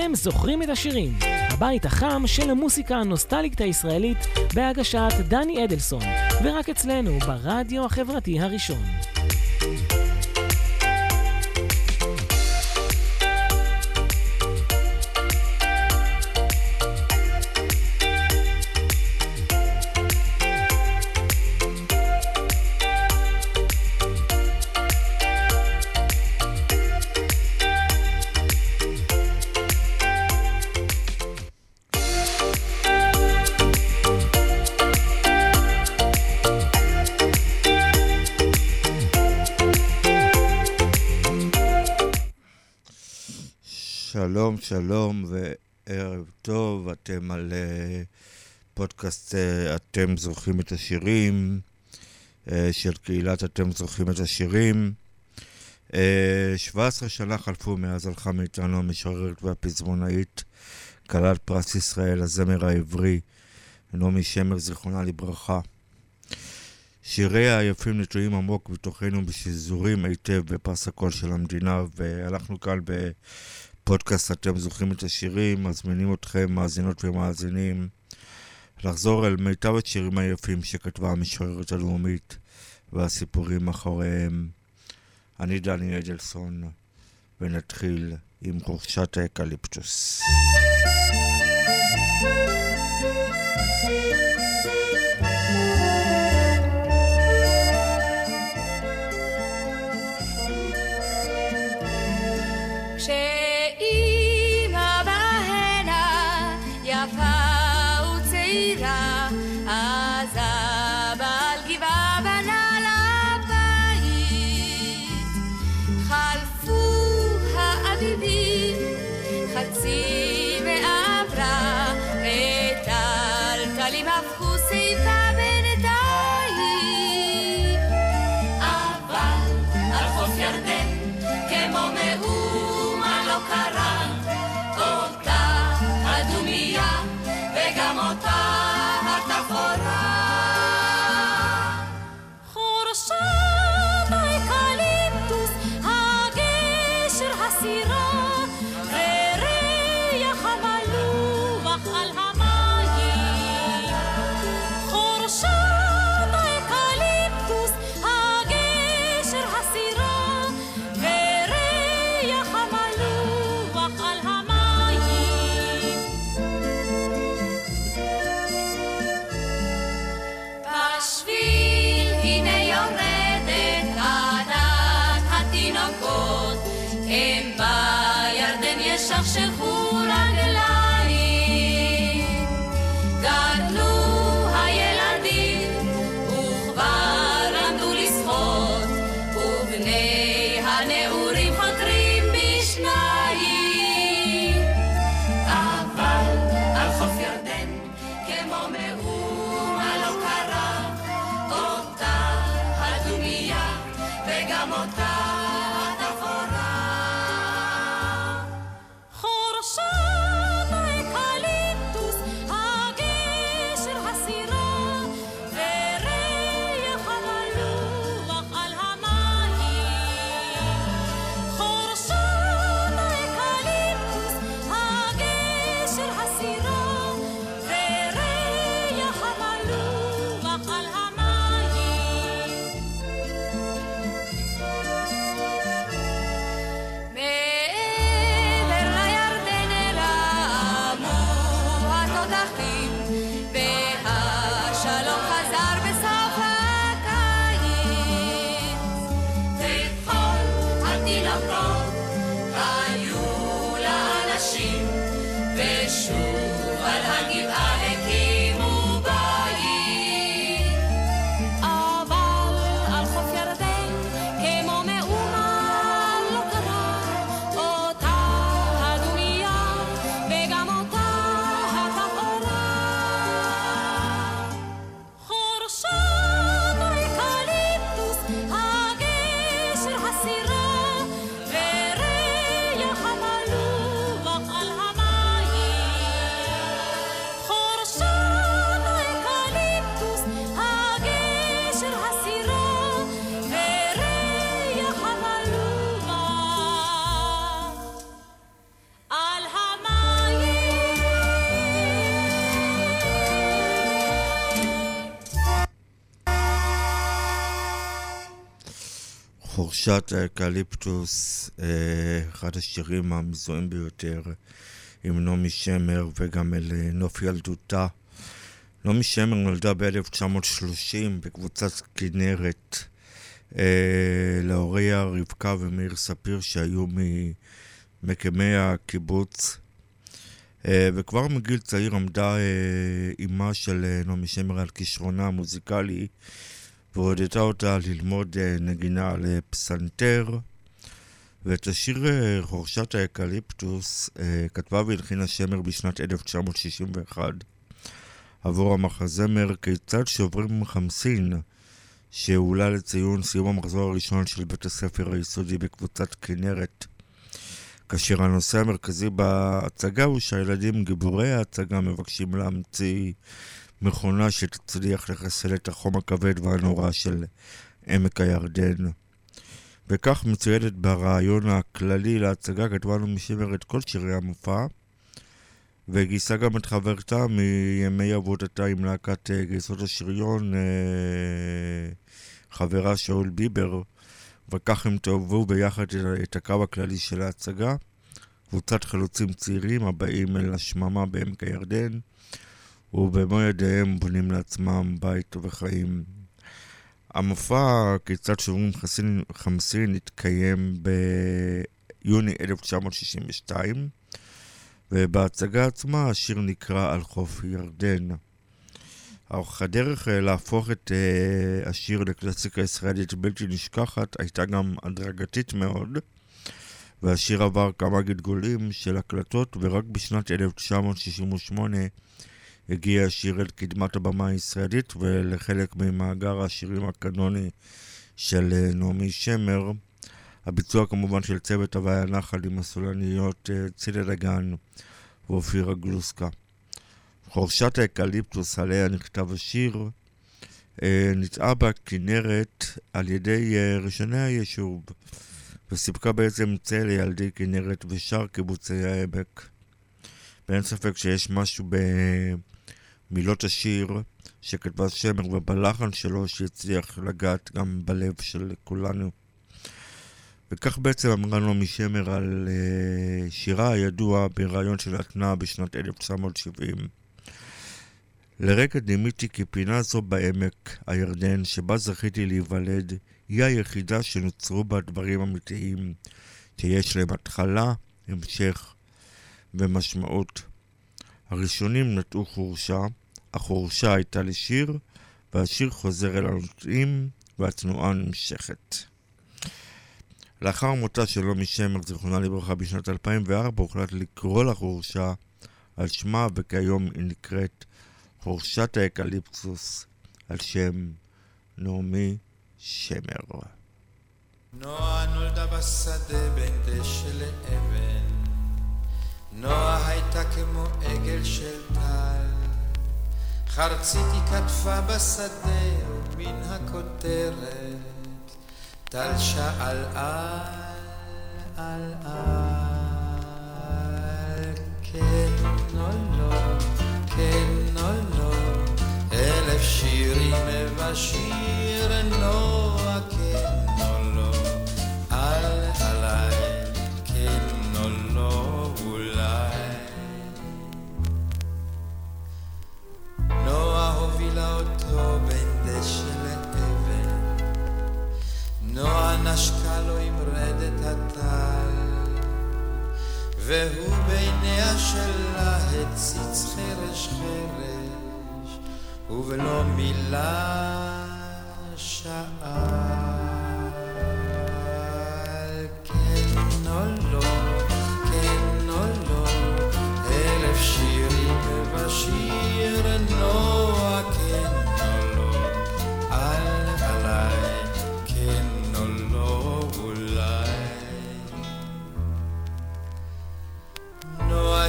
אתם זוכרים את השירים, הבית החם של המוסיקה הנוסטלית הישראלית בהגשת דני אדלסון, ורק אצלנו ברדיו החברתי הראשון. שלום, וערב טוב, אתם על uh, פודקאסט uh, אתם זוכרים את השירים uh, של קהילת אתם זוכרים את השירים. Uh, 17 שנה חלפו מאז הלכה מאיתנו המשוררת והפזמונאית, כלת פרס ישראל, הזמר העברי, נעמי שמר, זיכרונה לברכה. שיריה היפים נטועים עמוק בתוכנו בשזורים היטב בפס הקול של המדינה, והלכנו כאן ב... פודקאסט אתם זוכרים את השירים, מזמינים אתכם, מאזינות ומאזינים, לחזור אל מיטב השירים היפים שכתבה המשוררת הלאומית והסיפורים מאחוריהם. אני דני אדלסון, ונתחיל עם חורשת האקליפטוס. אותה התפאורה. חורשת האקליפטוס, אה, אחד השירים המזוהים ביותר עם נעמי שמר וגם אל אה, נוף ילדותה. נעמי שמר נולדה ב-1930 בקבוצת כנרת אה, להוריה רבקה ומאיר ספיר שהיו ממקימי הקיבוץ. וכבר מגיל צעיר עמדה אימה של נעמי שמר על כישרונה המוזיקלי והודתה אותה ללמוד אה, נגינה לפסנתר. ואת השיר אה, חורשת האקליפטוס אה, כתבה והלחינה שמר בשנת 1961 עבור המחזמר כיצד שוברים חמסין שהועלה לציון סיום המחזור הראשון של בית הספר היסודי בקבוצת כנרת כאשר הנושא המרכזי בהצגה הוא שהילדים גיבורי ההצגה מבקשים להמציא מכונה שתצליח לחסל את החום הכבד והנורא של עמק הירדן. וכך מצוידת ברעיון הכללי להצגה כתבה לנו משימר את כל שירי המופע, וגייסה גם את חברתה מימי עבודתה עם להקת אה, גייסות השריון, אה, חברה שאול ביבר, וכך הם תאהבו ביחד את הקו הכללי של ההצגה. קבוצת חלוצים צעירים הבאים אל השממה בעמק הירדן, ובמו ידיהם בונים לעצמם בית וחיים. המופע כיצד שוברים חמסין, חמסין התקיים ביוני 1962, ובהצגה עצמה השיר נקרא על חוף ירדן. הדרך אה, להפוך את uh, השיר לקלאסיקה ישראלית בלתי נשכחת הייתה גם הדרגתית מאוד, והשיר עבר כמה גלגולים של הקלטות, ורק בשנת 1968 הגיע השיר אל קדמת הבמה הישראלית ולחלק ממאגר השירים הקנוני של אה, נעמי שמר. הביצוע כמובן של צוות הוואי הנחל עם הסולניות אה, צילה דגן ואופירה גלוסקה. חורשת האקליפטוס עליה נכתב השיר אה, ניטעה בכנרת על ידי ראשוני היישוב וסיפקה בעצם צל לילדי כנרת ושאר קיבוצי העמק. ואין ספק שיש משהו ב... מילות השיר שכתבה שמר ובלחן שלו שהצליח לגעת גם בלב של כולנו. וכך בעצם אמרה נעמי שמר על uh, שירה הידוע בריאיון של התנעה בשנת 1970. לרגע דימיתי כי פינה זו בעמק הירדן שבה זכיתי להיוולד היא היחידה שנוצרו בה דברים אמיתיים שיש להם התחלה, המשך ומשמעות. הראשונים נטעו חורשה, החורשה הייתה לשיר, והשיר חוזר אל הנוטעים, והתנועה נמשכת. לאחר מותה של לומי שמר, זיכרונה לברכה, בשנת 2004, הוחלט לקרוא לחורשה על שמה, וכיום היא נקראת חורשת האקליפסוס, על שם נעמי שמר. נועה נולדה בשדה בין דשא לאבן נועה הייתה כמו עגל של טל, חרצית היא כתפה בשדה, ומן הכותרת, טל שאל על, על על, כן או לא, כן או לא, אלף שירים ובשיר נועה הובילה אותו בין דשא לאבן, נועה נשקה לו עם רדת הטל, והוא בעיניה שלה הציץ חרש חרש, ובלא מילה שאל.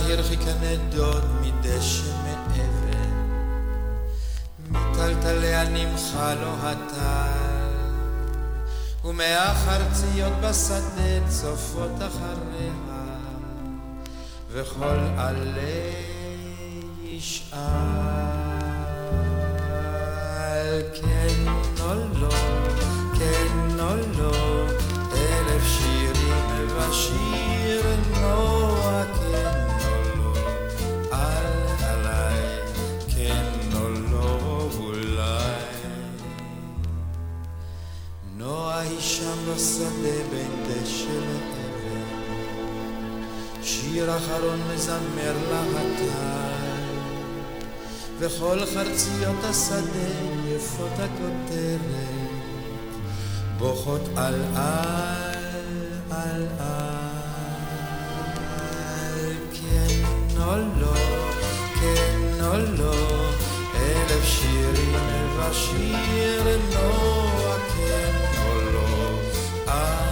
הרחיקה נדוד מדשא מאבן, מטלטליה נמחה לו לא הטל, ומהחרציות בשדה צופות אחריה, וכל עלי ישאל. כן או לא, כן או לא, אלף שירים ושיר נו חי שם בשדה בין דשא לאבן, שיר אחרון מזמר להטל, וכל חרציות השדה יפות הכותרת, בוכות על על על. על, כן או לא, כן או לא, אלף שירים ובשיר נוע כן. אל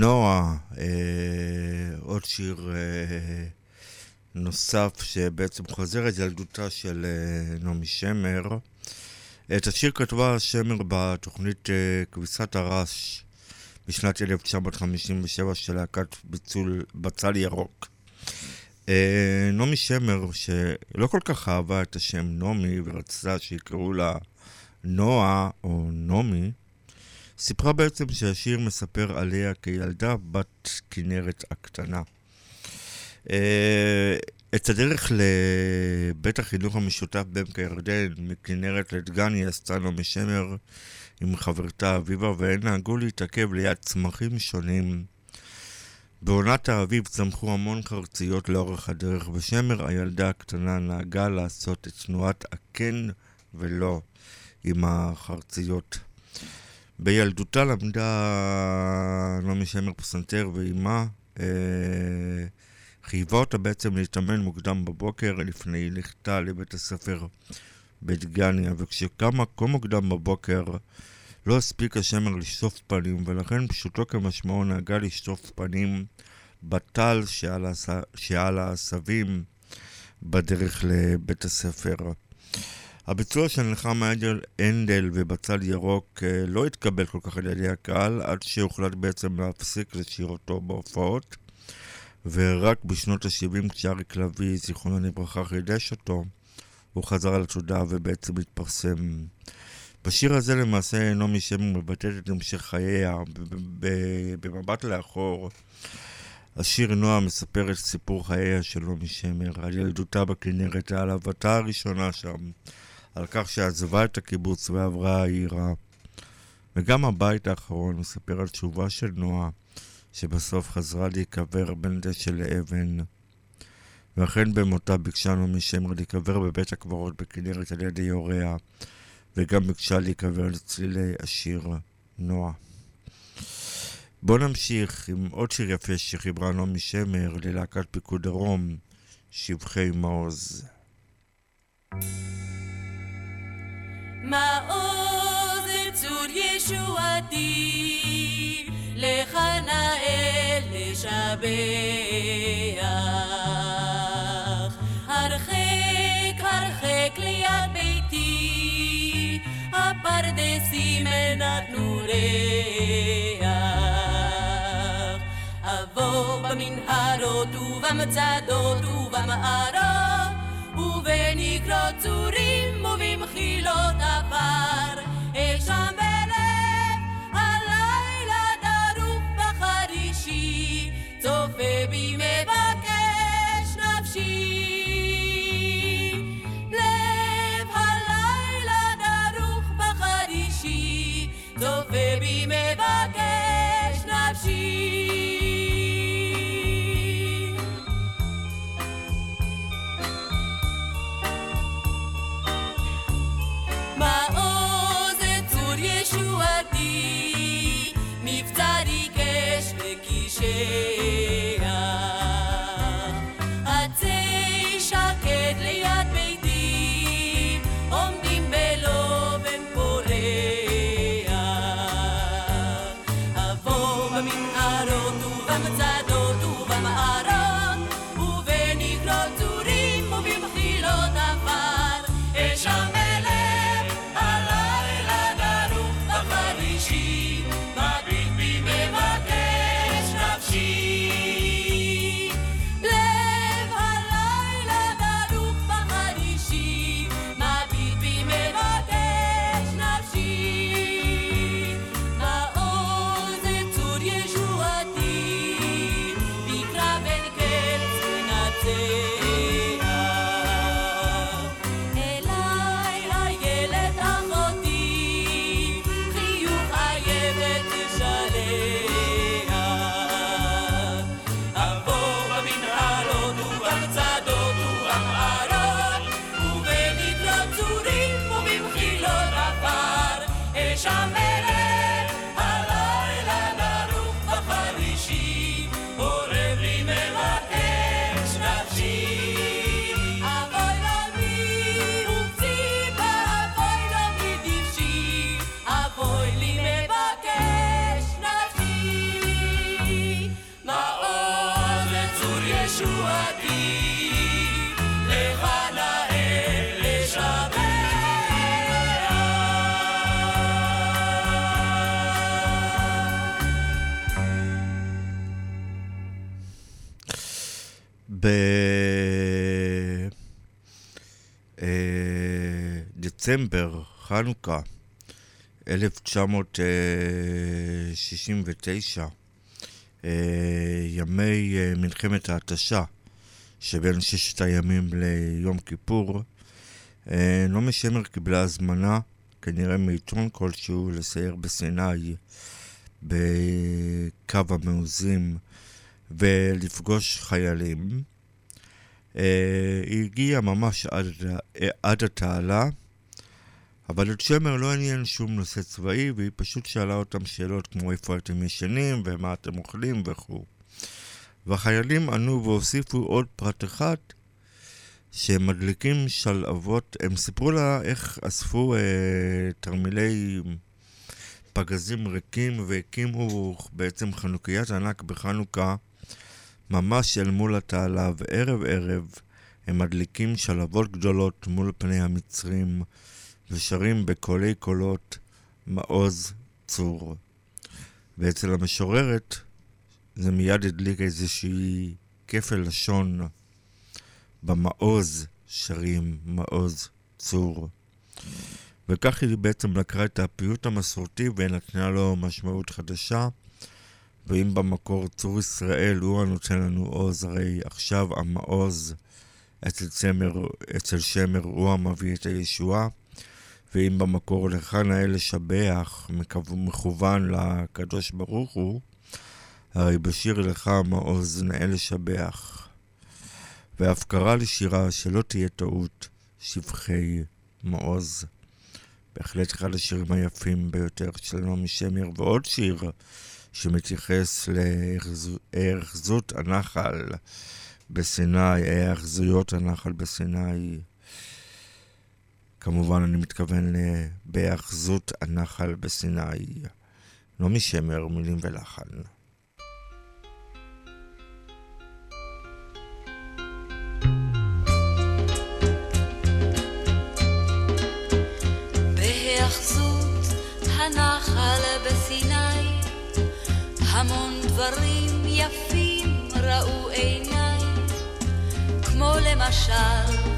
נועה, אה, עוד שיר אה, נוסף שבעצם חוזר את ילדותה של אה, נעמי שמר. את השיר כתבה שמר בתוכנית אה, כביסת הרש בשנת 1957 של להקת בצל ירוק. אה, נעמי שמר, שלא כל כך אהבה את השם נעמי ורצתה שיקראו לה נועה או נעמי, סיפרה בעצם שהשיר מספר עליה כילדה בת כנרת הקטנה. אה, את הדרך לבית החינוך המשותף בעמק הירדן, מכנרת לדגני, עשתה נעמי שמר עם חברתה אביבה, והן נהגו להתעכב ליד צמחים שונים. בעונת האביב צמחו המון חרציות לאורך הדרך, ושמר, הילדה הקטנה, נהגה לעשות את תנועת הכן ולא עם החרציות. בילדותה למדה נעמי שמר פסנתר ואימה אה, חייבה אותה בעצם להתאמן מוקדם בבוקר לפני לכתה לבית הספר בדגניה, וכשקמה כה מוקדם בבוקר לא הספיקה שמר לשטוף פנים, ולכן פשוטו כמשמעו נהגה לשטוף פנים בטל. שעל העשבים בדרך לבית הספר. הביצוע של נחמה הנדל ובצל ירוק אה, לא התקבל כל כך על ידי הקהל, עד שהוחלט בעצם להפסיק לשיר אותו בהופעות, ורק בשנות ה-70 כשאריק לביא, זיכרונו לברכה, חידש אותו, הוא חזר על התודעה ובעצם התפרסם. בשיר הזה למעשה נעמי שמר מבטאת את המשך חייה במבט לאחור. השיר נועה מספר את סיפור חייה של נעמי שמר, על ילדותה בכנרת, על אהבתה הראשונה שם, על כך שעזבה את הקיבוץ ועברה העירה. וגם הבית האחרון מספר על תשובה של נועה, שבסוף חזרה להיקבר בין דשא לאבן. ואכן במותה ביקשה נעמי שמר להיקבר בבית הקברות בכנרת על ידי הוריה, וגם ביקשה להיקבר לצלילי השיר נועה. בואו נמשיך עם עוד שיר יפה שחיברה נעמי שמר ללהקת פיקוד דרום, שבחי מעוז. מעוז צור ישועתי, לך נאה לשבח. הרחק הרחק ליד ביתי, הפרדסים נתנו ריח. אבוא במנהרות ובמצדות ובמערות, ובנקרות צורים ובמחילות עפר, אשם בלב הלילה דרוך בחרישי, צופה בי בדצמבר, חנוכה, 1969, אה, ימי אה, מלחמת ההתשה שבין ששת הימים ליום כיפור, אה, נעמי שמר קיבלה הזמנה, כנראה מעיתון כלשהו, לסייר בסיני, בקו המעוזים, ולפגוש חיילים. היא הגיעה ממש עד, עד התעלה, אבל את שמר לא עניין שום נושא צבאי, והיא פשוט שאלה אותם שאלות כמו איפה אתם ישנים ומה אתם אוכלים וכו'. והחיילים ענו והוסיפו עוד פרט אחד, שהם מדליקים שלהבות, הם סיפרו לה איך אספו אה, תרמילי פגזים ריקים והקימו בעצם חנוכיית ענק בחנוכה ממש אל מול התעלה, וערב ערב הם מדליקים שלהבות גדולות מול פני המצרים. ושרים בקולי קולות מעוז צור. ואצל המשוררת זה מיד הדליק איזושהי כפל לשון. במעוז שרים מעוז צור. וכך היא בעצם לקחה את הפיוט המסורתי ונתנה לו משמעות חדשה. ואם במקור צור ישראל הוא הנותן לנו עוז, הרי עכשיו המעוז אצל, צמר, אצל שמר הוא המביא את הישועה. ואם במקור לך נאה לשבח, מכוון לקדוש ברוך הוא, הרי בשיר לך מעוז נאה לשבח. ואף קרא לשירה שלא תהיה טעות, שבחי מעוז. בהחלט אחד השירים היפים ביותר של נעמי שמר, ועוד שיר שמתייחס להאחזות הנחל בסיני, ההאחזויות הנחל בסיני. כמובן, אני מתכוון בהאחזות הנחל בסיני. נעמי שמר, מילים ולחן. המון דברים יפים ראו עיניי, כמו למשל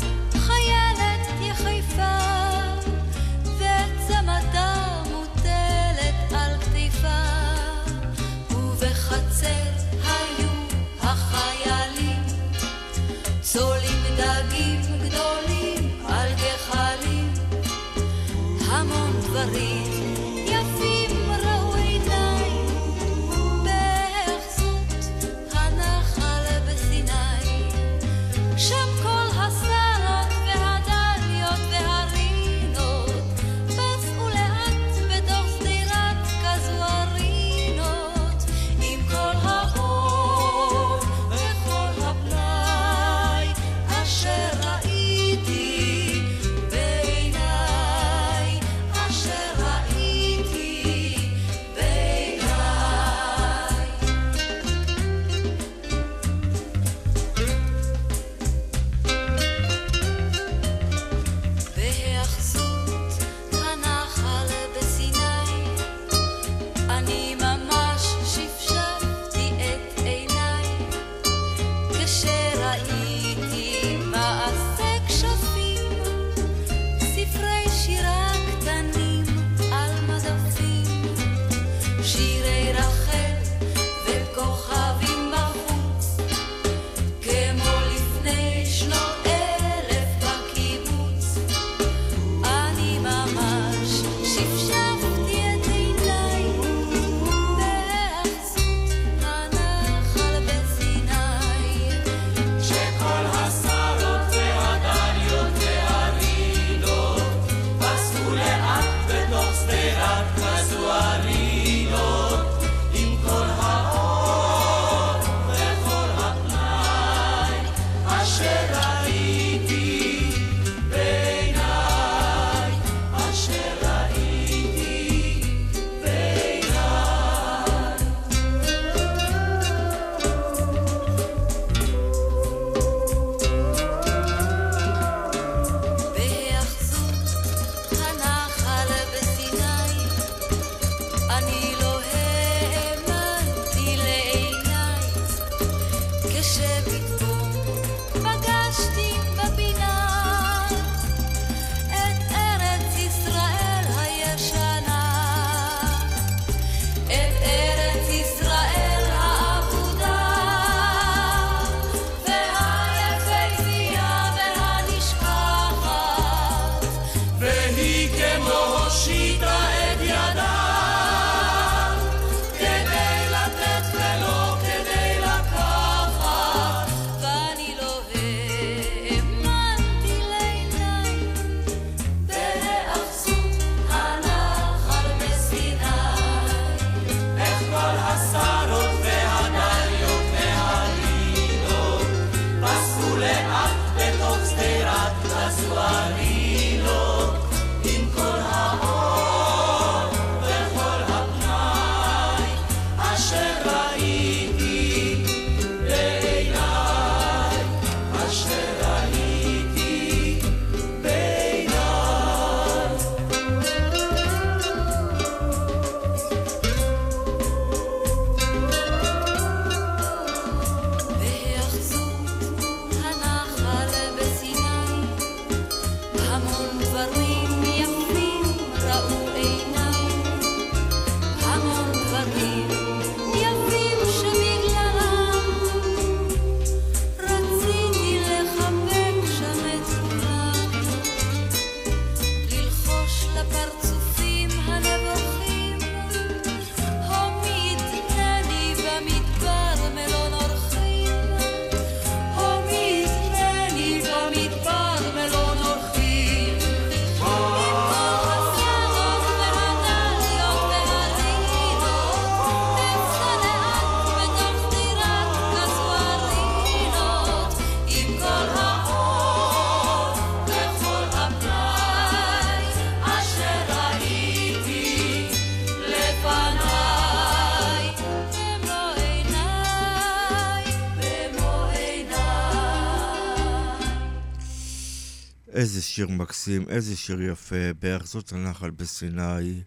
שיר מקסים, איזה שיר יפה, בארצות הנחל בסיני.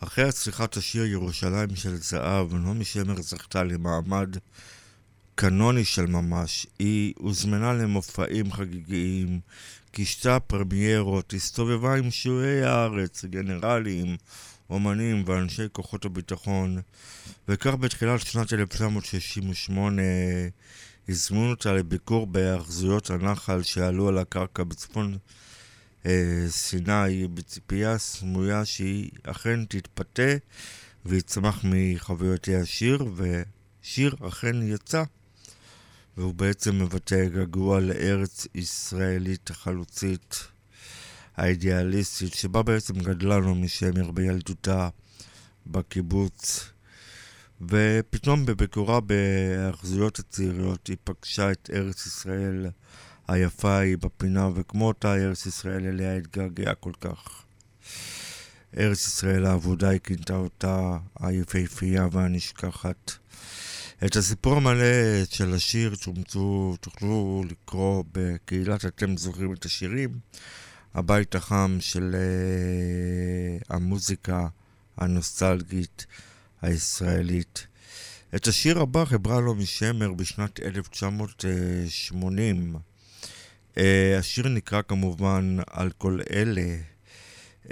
אחרי הצליחת השיר ירושלים של זהב, נעמי שמר זכתה למעמד קנוני של ממש. היא הוזמנה למופעים חגיגיים, קישתה פרמיירות, הסתובבה עם שועי הארץ, גנרלים, אומנים ואנשי כוחות הביטחון, וכך בתחילת שנת 1968 הזמינו אותה לביקור בהאחזויות הנחל שעלו על הקרקע בצפון סיני, בציפייה סמויה שהיא אכן תתפתה ויצמח מחוויותיה שיר, ושיר אכן יצא. והוא בעצם מבטא געגוע לארץ ישראלית החלוצית, האידיאליסטית, שבה בעצם גדלה לו משמר בילדותה בקיבוץ. ופתאום בביקורה בהאחזויות הצעירות היא פגשה את ארץ ישראל היפה ההיא בפינה, וכמו אותה ארץ ישראל אליה התגעגעה כל כך. ארץ ישראל האבודה היא כינתה אותה היפהפייה והנשכחת. את הסיפור המלא של השיר תומצאו, תוכלו לקרוא בקהילת אתם זוכרים את השירים, הבית החם של uh, המוזיקה הנוסטלגית הישראלית. את השיר הבא חברה לו משמר בשנת 1980. Uh, השיר נקרא כמובן על כל אלה, uh,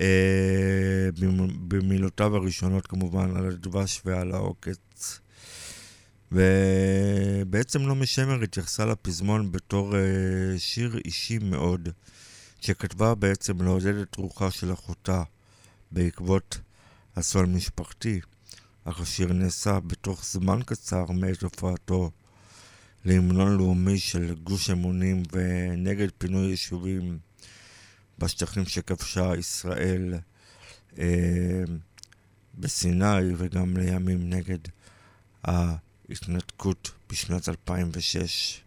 במילותיו הראשונות כמובן על הדבש ועל העוקץ. ובעצם נעמי שמר התייחסה לפזמון בתור uh, שיר אישי מאוד, שכתבה בעצם לעודד את רוחה של אחותה בעקבות אסון משפחתי, אך השיר נעשה בתוך זמן קצר מעת הופעתו להמנון לאומי של גוש אמונים ונגד פינוי יישובים בשטחים שכבשה ישראל אה, בסיני וגם לימים נגד ה... התנתקות בשנת 2006.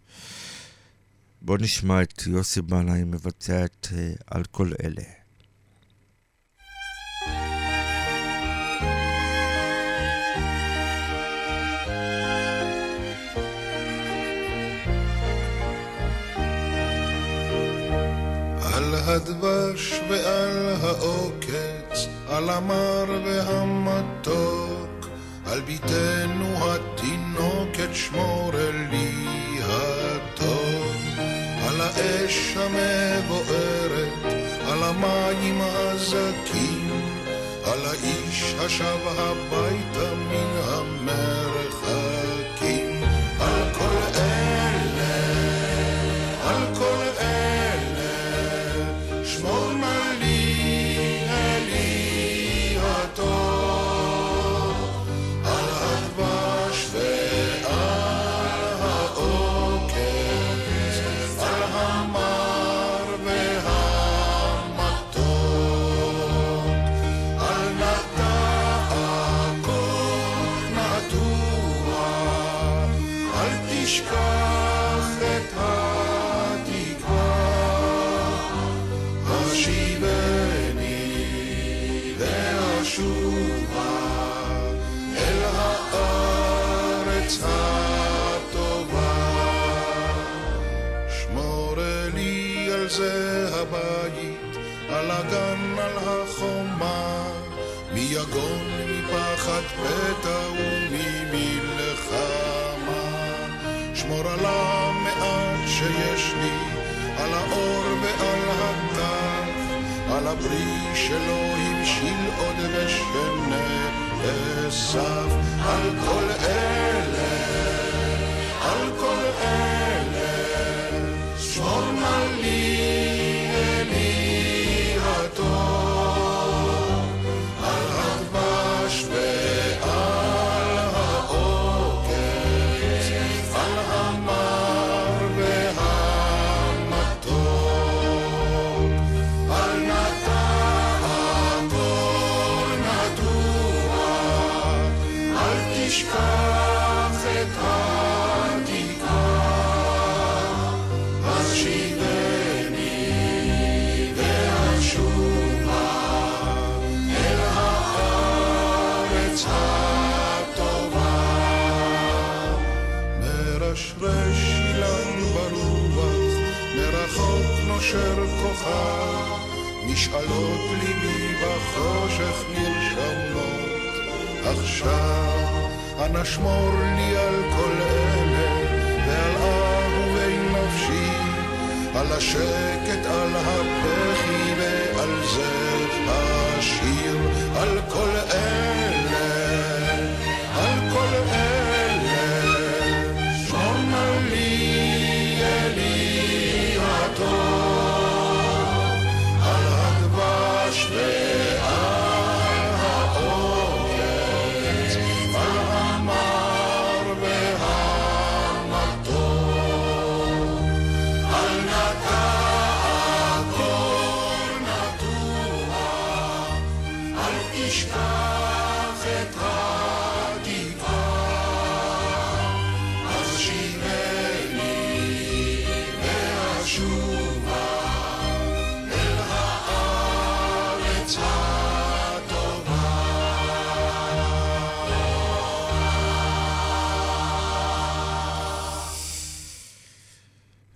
בואו נשמע את יוסי בנאי מבצע את uh, על כל אלה. הדבש ועל העוקץ, על המר והמתוק. על ביתנו התינוקת שמור לי הטוב, על האש המבוערת, על המים הזכים, על האיש השב הביתה מן המרחקים,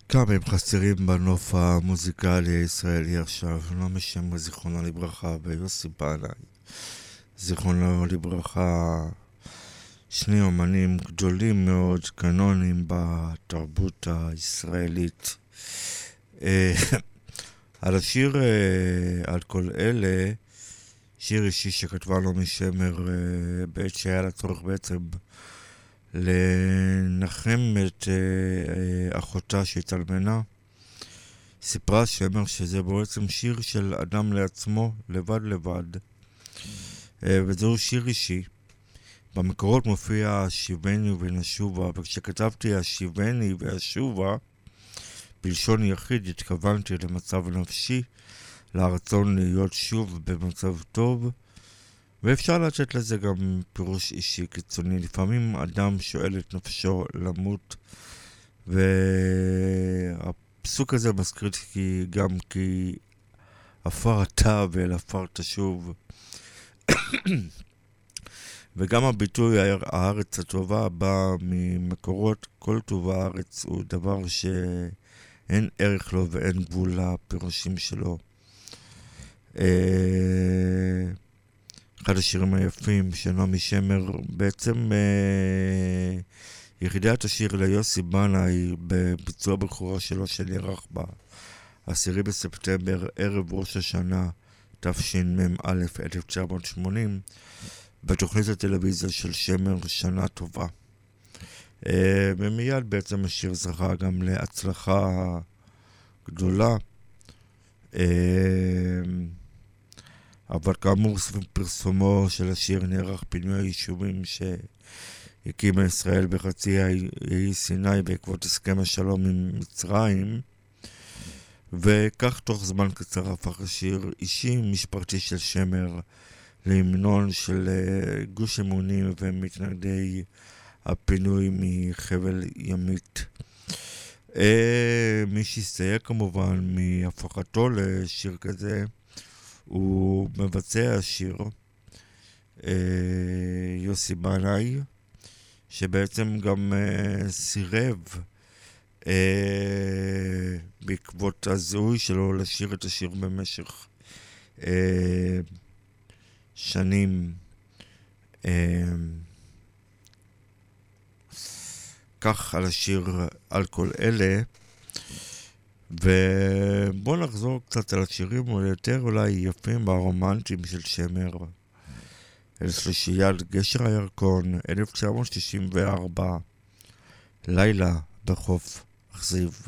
כמה הם חסרים בנוף המוזיקלי הישראלי עכשיו, נעמי שמר זיכרונו לברכה ויוסי בנאי זיכרונו לברכה, שני אומנים גדולים מאוד, קנונים בתרבות הישראלית. אה, על השיר, אה, על כל אלה, שיר אישי שכתבה נעמי שמר אה, בעת שהיה לה צורך בעצם לנחם את אחותה שהתאלמנה. סיפרה שמר שזה בעצם שיר של אדם לעצמו, לבד לבד. אה, וזהו שיר אישי. במקורות מופיע השיבני ונשובה, וכשכתבתי השיבני ואשובה, בלשון יחיד התכוונתי למצב נפשי, לרצון להיות שוב במצב טוב, ואפשר לתת לזה גם פירוש אישי קיצוני. לפעמים אדם שואל את נפשו למות, והפסוק הזה מזכיר כי גם כי עפר אתה ואל עפר תשוב. וגם הביטוי הארץ הטובה בא ממקורות כל טוב הארץ הוא דבר שאין ערך לו ואין גבול לפירושים שלו. אה, אחד השירים היפים של נעמי שמר, בעצם אה, יחידת השיר ליוסי בנאי בביצוע בכורה שלו שנערך ב-10 בספטמבר, ערב ראש השנה תשמ"א 1980, בתוכנית הטלוויזיה של שמר שנה טובה. אה, ומיד בעצם השיר זכה גם להצלחה גדולה. אה, אבל כאמור, סביב פרסומו של השיר נערך פינוי היישובים שהקימה ישראל בחצי האי סיני בעקבות הסכם השלום עם מצרים, וכך תוך זמן קצר הפך השיר אישי משפחתי של שמר להמנון של אה, גוש אמונים ומתנגדי הפינוי מחבל ימית. אה, מי שהסתייג כמובן מהפכתו לשיר כזה הוא מבצע השיר, אה, יוסי בנאי, שבעצם גם סירב אה, בעקבות הזיהוי שלו לשיר את השיר במשך אה, שנים. אה, כך על השיר על כל אלה. ובואו נחזור קצת על השירים היותר אולי יפים והרומנטיים של שמר. אל שלישיית גשר הירקון, 1964, לילה בחוף אכזיב.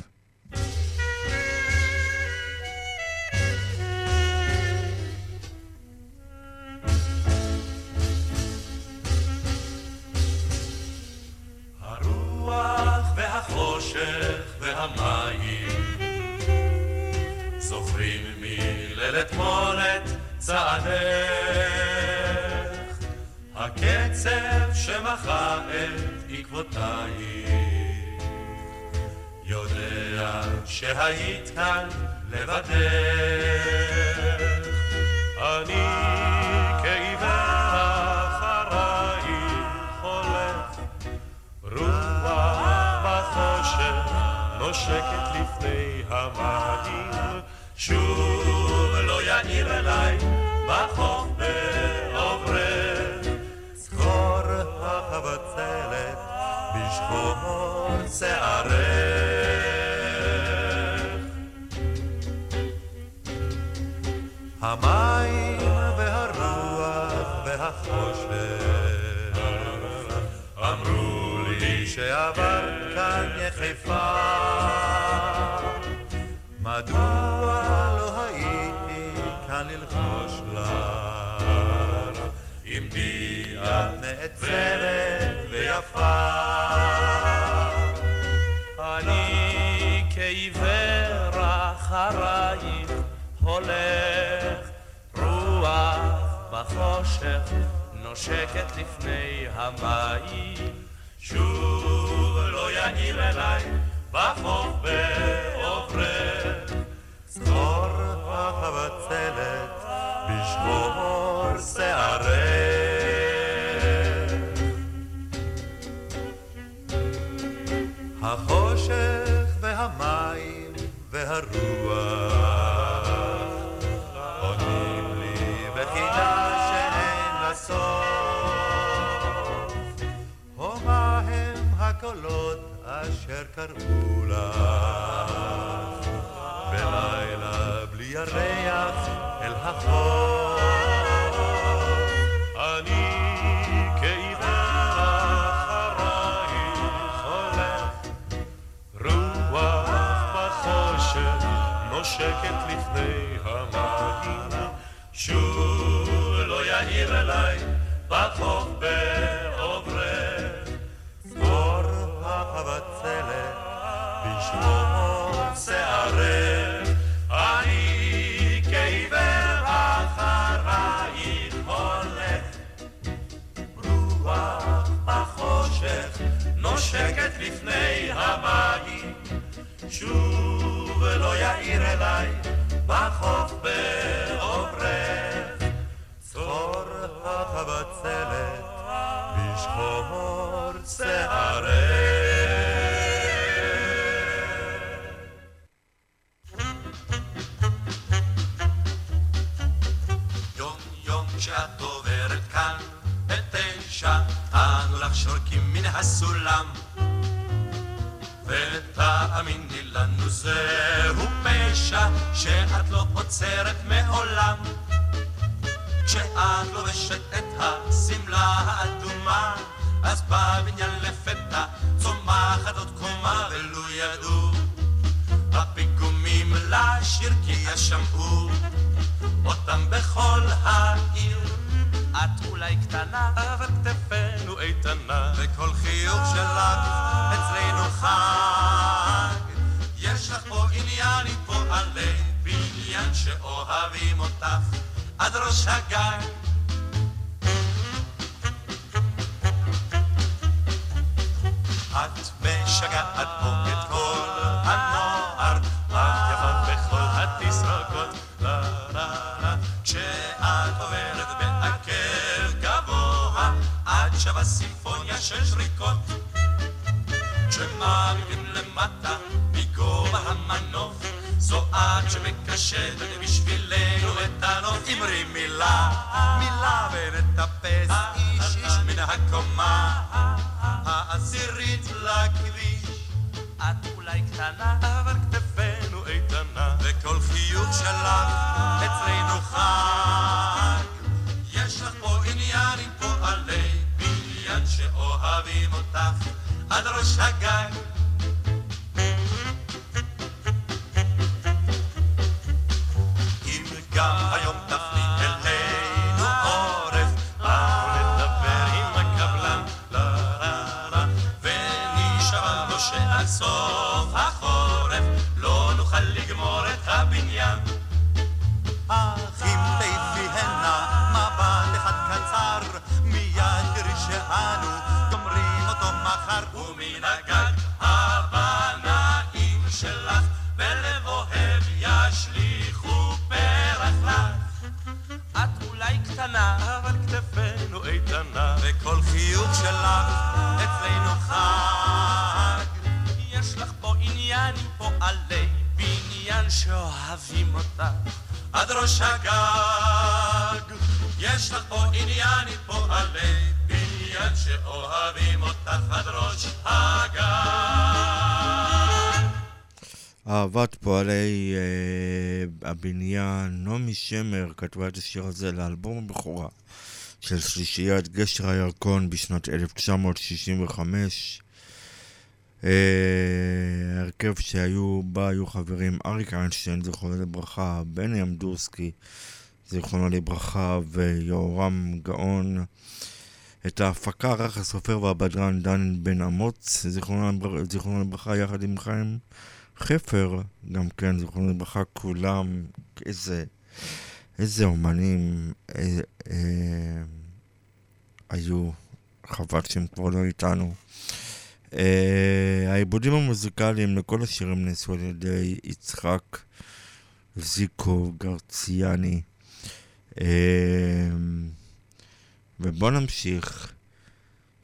הרוח והחושך והמים זוכרים צעדך הקצב שמחה את עקבותייך שהיית כאן לבדך אני כעיוור אחרייך הולך רוח בחושך נושקת לפני המים שוב יאיר אליי בחוף בעוברך. זכור החבצלת בשחור שערך. המים והרוח והחושך אמרו לי שעבר כאן יחפה מדוע לא הייתי כאן ללחוש לך? עמדי את נעצרת ויפה. אני כעיוור אחרייך הולך רוח בחושך נושקת לפני המים. שוב לא יאיר אליי בחוף בעוברך זכור החבצלת בשחור שערך החושך והמים והרוח הקולות אשר קראו לך בלילה בלי ירח אל החוף? אני כעיוור אחרייך הולך רוח בחושך נושקת לפני המים שוב לא יאיר אליי בחוף בעוברך החבצלת בשמור שערך אני כעיוור אחרייך הולך. רוח בחושך נושקת לפני המים. שוב לא יאיר אליי בחוף בעוברך זהו פשע שאת לא עוצרת מעולם. כשאת לובשת את השמלה האדומה אז בבניין לפתע צומחת עוד קומה ולו ידעו. הפיגומים לשיר כי ישמעו אותם בכל העיר. את אולי קטנה אבל כתפינו איתנה. וכל חיוך שלך אצלנו חג יש לך פה עניין עם פועלי בניין שאוהבים אותך. עד ראש הגג את משגעת פה את כל הנוער, את יפה בכל התסרוקות, לה לה לה, כשאת עוברת בעקב גבוה, את שווה סימפוניה של שריקות. כשמעמידים למטה המנוף, זו את שמקשטת בשבילנו את הנוף. אמרי מילה, מילה ונטפס איש איש מן הקומה העשירית לכביש. את אולי קטנה, פועלי אה, הבניין, נעמי שמר כתבה את השיר הזה לאלבום הבכורה של שלישיית גשר הירקון בשנת 1965. אה, שהיו בה היו חברים אריק איינשטיין, זיכרונו לברכה, בני אמדורסקי, זיכרונו לברכה, ויהורם גאון. את ההפקה ערך הסופר והבדרן דן בן אמוץ, זיכרונו לברכה, יחד עם חיים חפר, גם כן, זיכרונו לברכה, כולם, איזה, איזה אומנים אה, אה, היו, חבל שהם כבר לא איתנו. אה, העיבודים המוזיקליים לכל השירים נעשו על ידי יצחק זיקו גרציאני. אה, ובואו נמשיך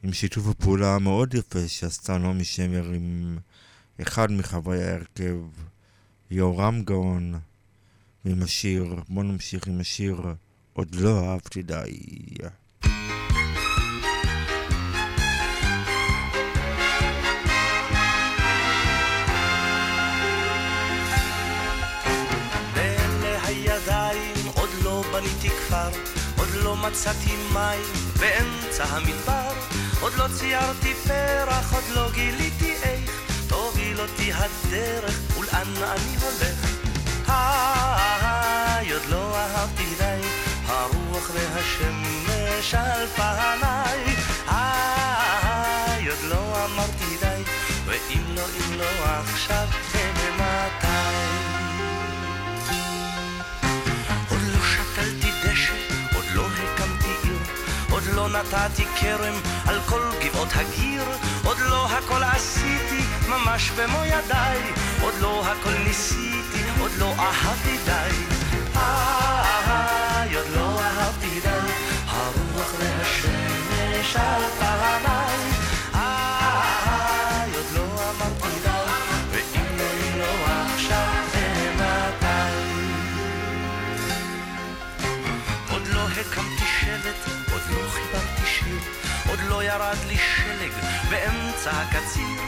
עם שיתוף הפעולה המאוד יפה שעשתה נעמי שמר עם אחד מחברי ההרכב, יהורם גאון, עם השיר, בואו נמשיך עם השיר עוד לא אהבתי די. עוד לא לא מצאתי מים באמצע המדבר, עוד לא ציירתי פרח, עוד לא גיליתי איך תוביל אותי הדרך ולאן אני הולך. היי, עוד לא אהבתי די, הרוח והשמש על פניי. היי, עוד לא אמרתי די, ואם לא, אם לא עכשיו, מתי? עוד לא נתתי כרם על כל גבעות הגיר, עוד לא הכל עשיתי ממש במו ידיי, עוד לא הכל ניסיתי, עוד לא אהבתי די. איי, עוד לא אהבתי על. עוד לא ירד לי שלג באמצע הקציר.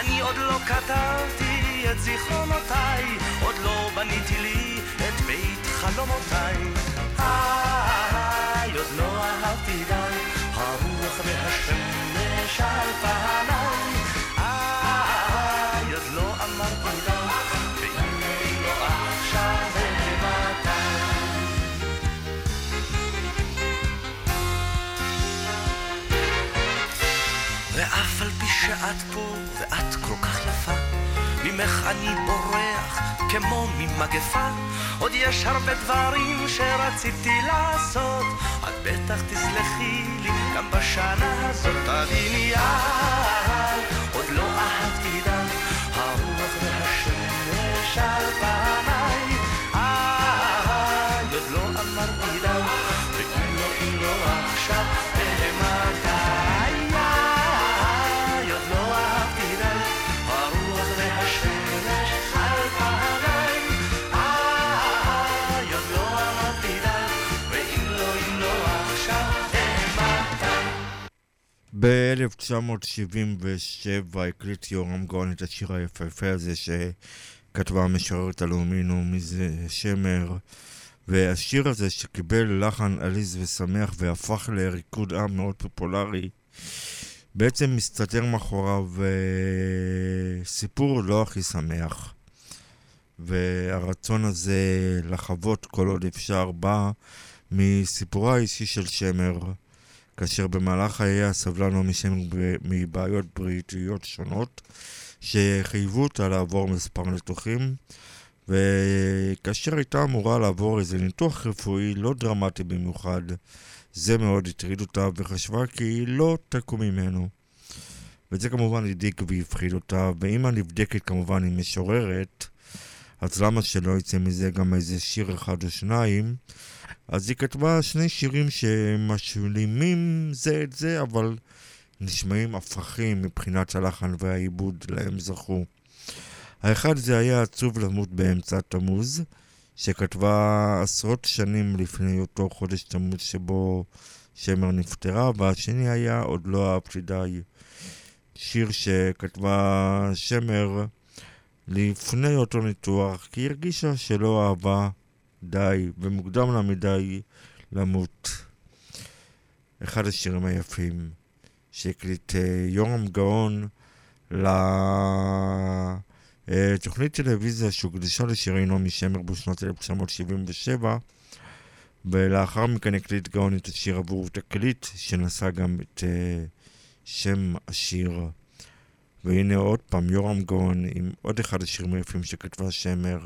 אני עוד לא כתבתי את זיכרונותיי, עוד לא בניתי לי את בית חלומותיי. איי, עוד לא אהבתי די, הרוח והשמש על פניי. שאת פה ואת כל כך יפה, ממך אני בורח כמו ממגפה. עוד יש הרבה דברים שרציתי לעשות, את בטח תסלחי לי גם בשנה הזאת. תביני יד, עוד לא אהבתי די, הרוח והשמש על פניי. ב-1977 הקליט יורם גאון את השיר היפהפה הזה שכתבה המשוררת הלאומי נעמי שמר והשיר הזה שקיבל לחן עליז ושמח והפך לריקוד עם מאוד פופולרי בעצם מסתתר מאחוריו אה, סיפור לא הכי שמח והרצון הזה לחוות כל עוד אפשר בא מסיפורה האישי של שמר כאשר במהלך חייה סבלה נעמי שמר מבעיות בריאותיות שונות שחייבו אותה לעבור מספר ניתוחים וכאשר הייתה אמורה לעבור איזה ניתוח רפואי לא דרמטי במיוחד זה מאוד הטריד אותה וחשבה כי היא לא תקום ממנו. וזה כמובן הדאיג והפחיד אותה ואם הנבדקת כמובן היא משוררת אז למה שלא יצא מזה גם איזה שיר אחד או שניים אז היא כתבה שני שירים שמשלימים זה את זה, אבל נשמעים הפכים מבחינת הלחן והעיבוד להם זכו. האחד זה היה עצוב למות באמצע תמוז, שכתבה עשרות שנים לפני אותו חודש תמוז שבו שמר נפטרה, והשני היה עוד לא אהבתי די. שיר שכתבה שמר לפני אותו ניתוח, כי היא הרגישה שלא אהבה די, ומוקדם לה מדי למות. אחד השירים היפים שהקליט אה, יורם גאון לתוכנית טלוויזיה שהוקדשה לשירי נעמי שמר בשנת 1977 ולאחר מכן הקליט גאון את השיר עבור תקליט שנשא גם את uh, שם השיר והנה עוד פעם יורם גאון עם עוד אחד השירים היפים שכתבה שמר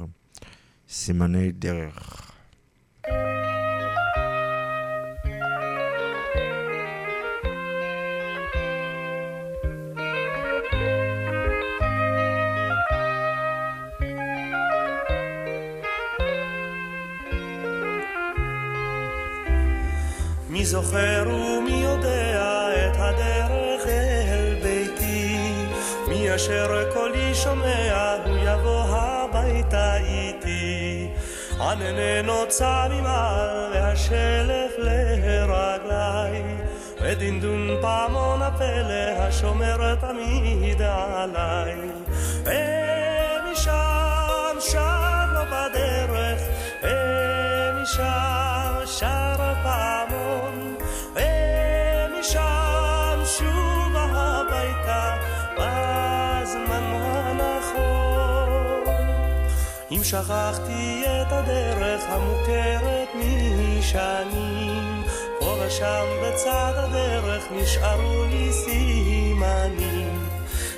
סימני דרך מי זוכר ומי מי אשר קולי שומע הוא יבוא הביתה איתי. ענני נוצה ממעל והשלף לרגלי ודינדון פעמון הפלא השומר תמיד עליי. ומשם שר לו בדרך ומשם שר פעמון אם שכחתי את הדרך המוכרת משנים פה ושם בצד הדרך נשארו לי סימנים.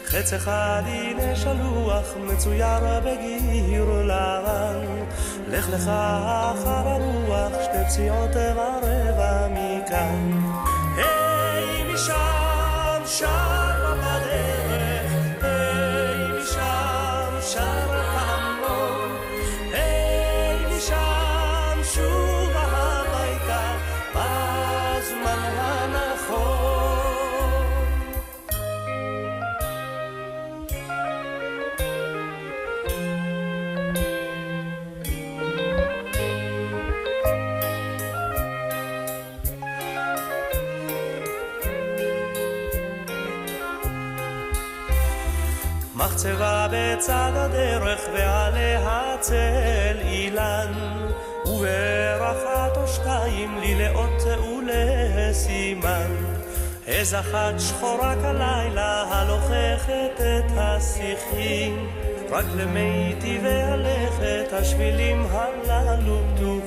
חץ אחד הנה שלוח מצויר בגיר לבן לך לך אחר הרוח שתי פציעות ורבע מכאן. היי משם שר מחצבה בצד הדרך ועליה צל אילן וברחת או שתיים לי לאות ולסימן. איז אחת שחורה כלילה הלוככת את השיחים רק למי טבעי הלכת השבילים הללו פתוחים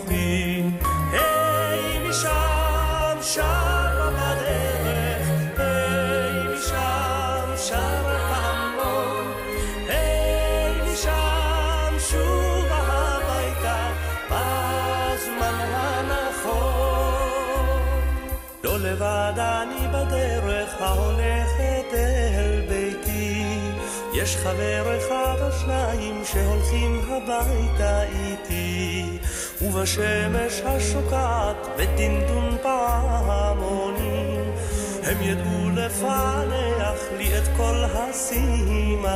יש חבר אחד או שניים שהולכים הביתה איתי ובשמש השוקעת בדינדון פעמונים. הם ידעו לפענח לי את כל הסימנים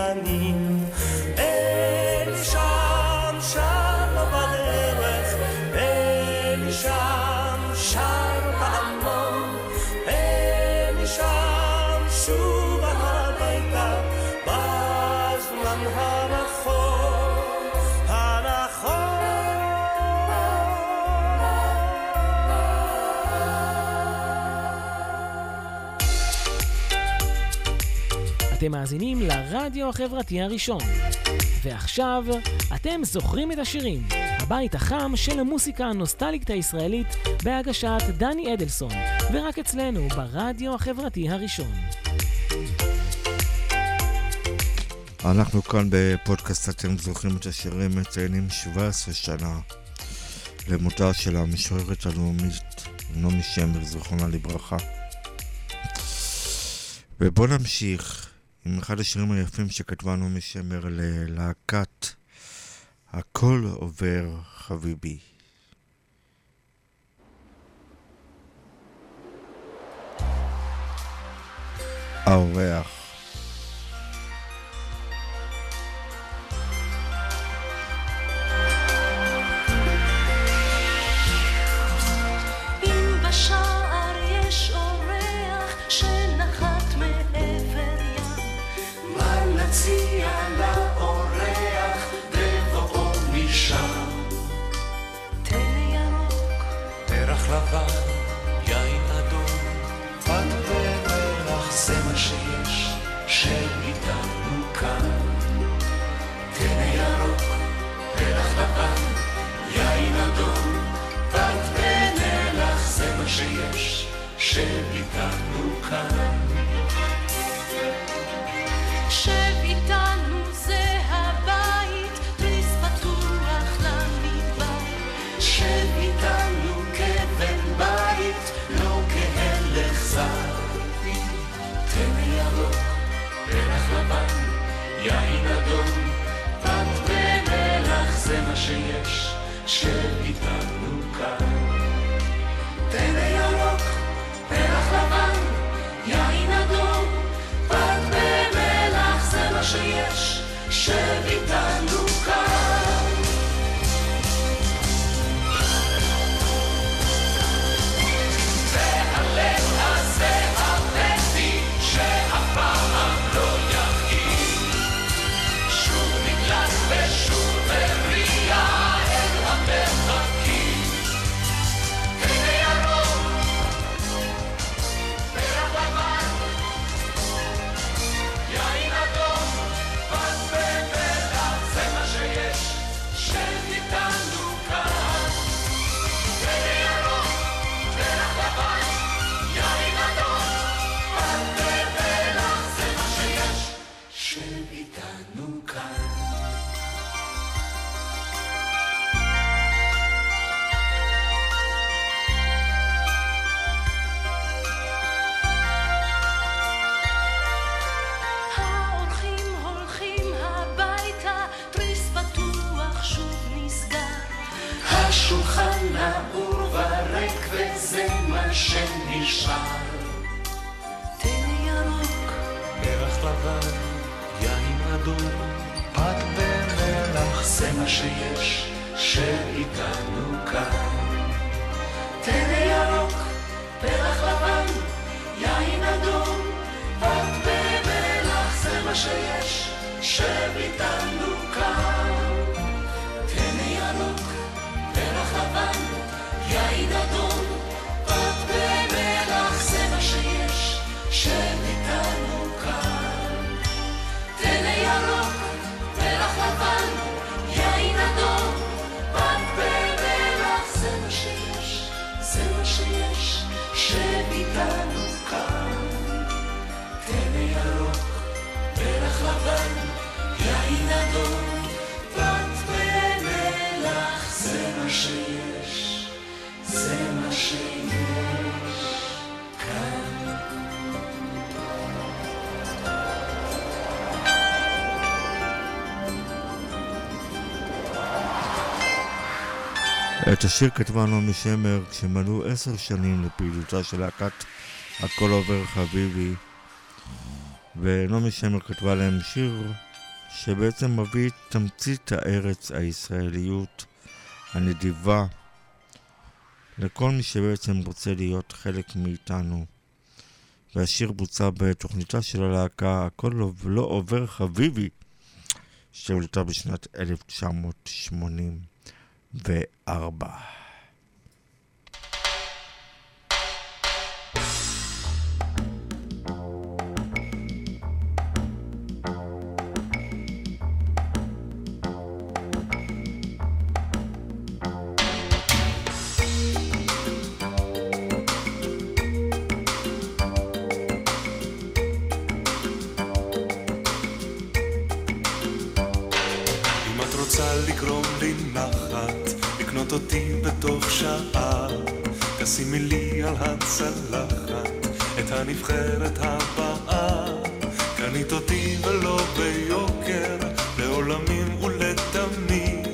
אתם מאזינים לרדיו החברתי הראשון. ועכשיו, אתם זוכרים את השירים, הבית החם של המוסיקה הנוסטלית הישראלית בהגשת דני אדלסון, ורק אצלנו ברדיו החברתי הראשון. אנחנו כאן בפודקאסט אתם זוכרים את השירים מציינים 17 שנה למותה של המשוררת הלאומית נעמי שמר, זיכרונה לברכה. ובואו נמשיך עם אחד השירים היפים שכתבה נעמי שמר ללהקת הכל עובר חביבי. האורח מה שיש שאיתנו כאן. תן ירוק, פרח לבן, יין אדום, בת במלח זה מה שיש שאיתנו כאן. את השיר כתבה נעמי שמר כשמלאו עשר שנים לפעילותה של להקת הכל עובר חביבי ונעמי שמר כתבה להם שיר שבעצם מביא את תמצית הארץ הישראליות הנדיבה לכל מי שבעצם רוצה להיות חלק מאיתנו. והשיר בוצע בתוכניתה של הלהקה הכל לא עובר חביבי שהועלתה בשנת 1980. וארבע. לקחת אותי בתוך שעה, תשימי לי על הצלחת את הנבחרת הבאה. קנית אותי ולא ביוקר, לעולמים ולתמיד,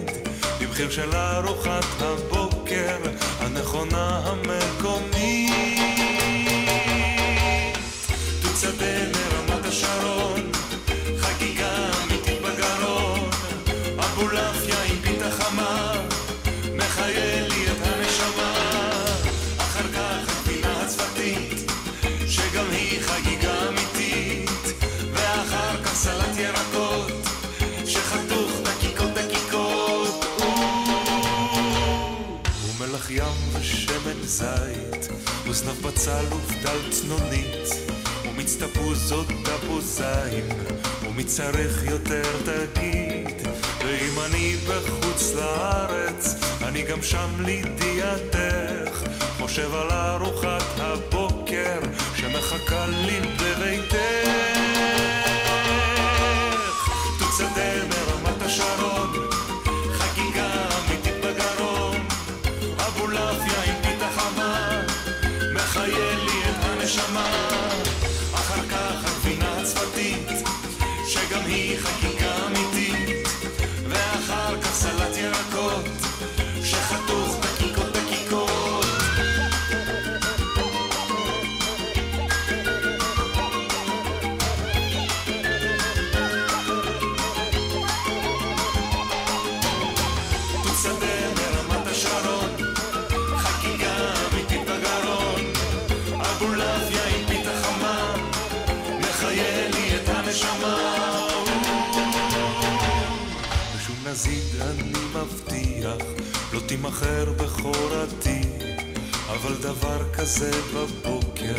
במחיר של ארוחת הבוקר, הנכונה המקומית. תוצדה לרמת השרון בצל ובדל צנונית, ומיץ תפוזות תפוזיים, ומי צריך יותר תגיד, ואם אני בחוץ לארץ, אני גם שם לידיעתך, חושב על ארוחת הבוקר שמחכה לי בביתך. תימכר בכורתי, אבל דבר כזה בבוקר,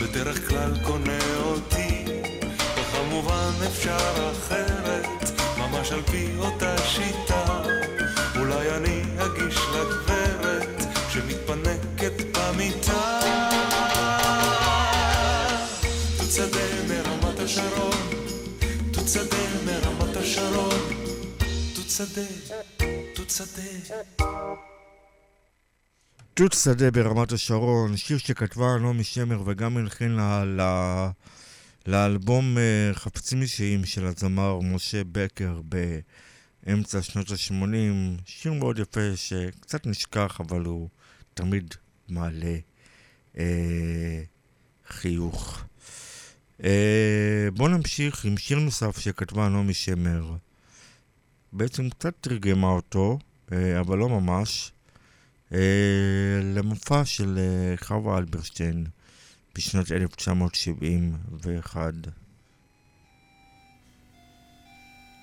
בדרך כלל קונה אותי, וכמובן אפשר אחרת, ממש על פי אותה שיטה. אולי אני אגיש לגברת שמתפנקת במיטה. תות שדה מרמת השרון, תות שדה מרמת השרון, תות שדה, תות שדה. ברמת השרון, שיר שכתבה נעמי שמר וגם הלחינה ל... לאלבום אה, חפצים אישיים של הזמר משה בקר באמצע שנות ה-80. שיר מאוד יפה שקצת נשכח, אבל הוא תמיד מעלה אה, חיוך. אה, בואו נמשיך עם שיר נוסף שכתבה נעמי שמר. בעצם קצת תרגמה אותו, אה, אבל לא ממש. אה, למופע של אה, חווה אלברשטיין בשנת 1971.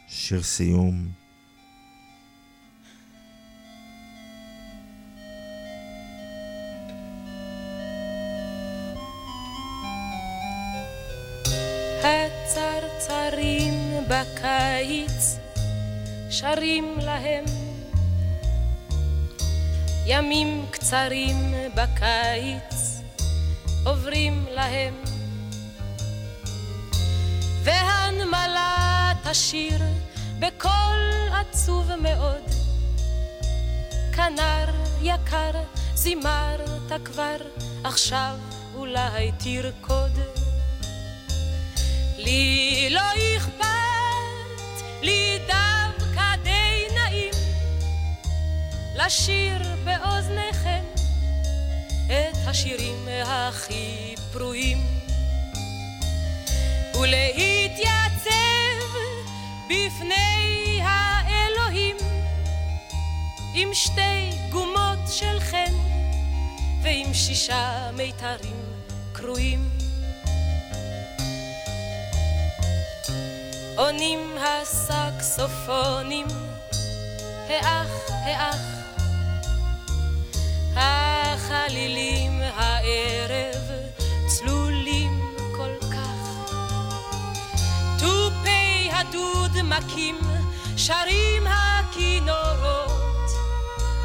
שיר סיום. הצרצרים בקיץ שרים להם ימים קצרים בקיץ עוברים להם. והנמלה תשיר בקול עצוב מאוד. כנר יקר זימרת כבר עכשיו אולי תרקוד. לי לא אכפת, לי דווקא לשיר באוזניכם את השירים הכי פרועים ולהתייצב בפני האלוהים עם שתי גומות של חן ועם שישה מיתרים קרועים עונים הסקסופונים, האח, האח. החלילים הערב צלולים כל כך. תופי הדוד מכים, שרים הכינורות.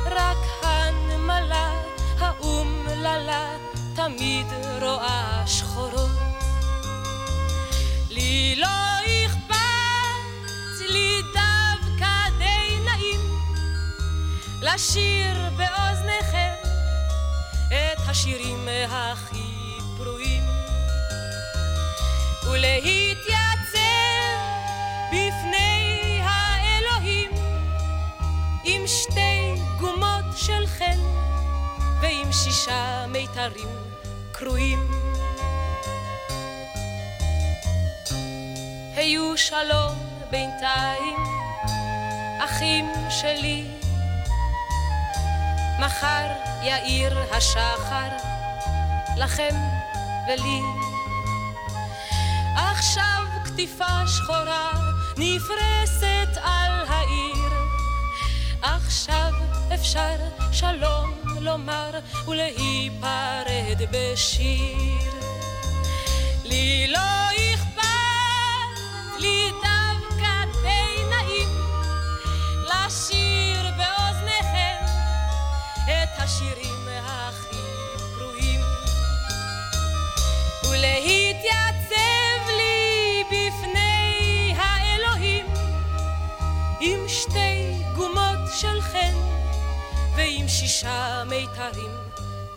רק הנמלה האומללה תמיד רואה שחורות. לי לא אכפת, לי דווקא די נעים לשיר באוזניכם את השירים הכי פרועים ולהתייצב בפני האלוהים עם שתי גומות של חן ועם שישה מיתרים קרועים היו שלום בינתיים, אחים שלי. מחר יאיר השחר לכם ולי. עכשיו קטיפה שחורה נפרסת על העיר. עכשיו אפשר שלום לומר ולהיפרד בשיר. לי לא אכפת, לי דווקא השירים הכי פרועים ולהתייצב לי בפני האלוהים עם שתי גומות של חן ועם שישה מיתרים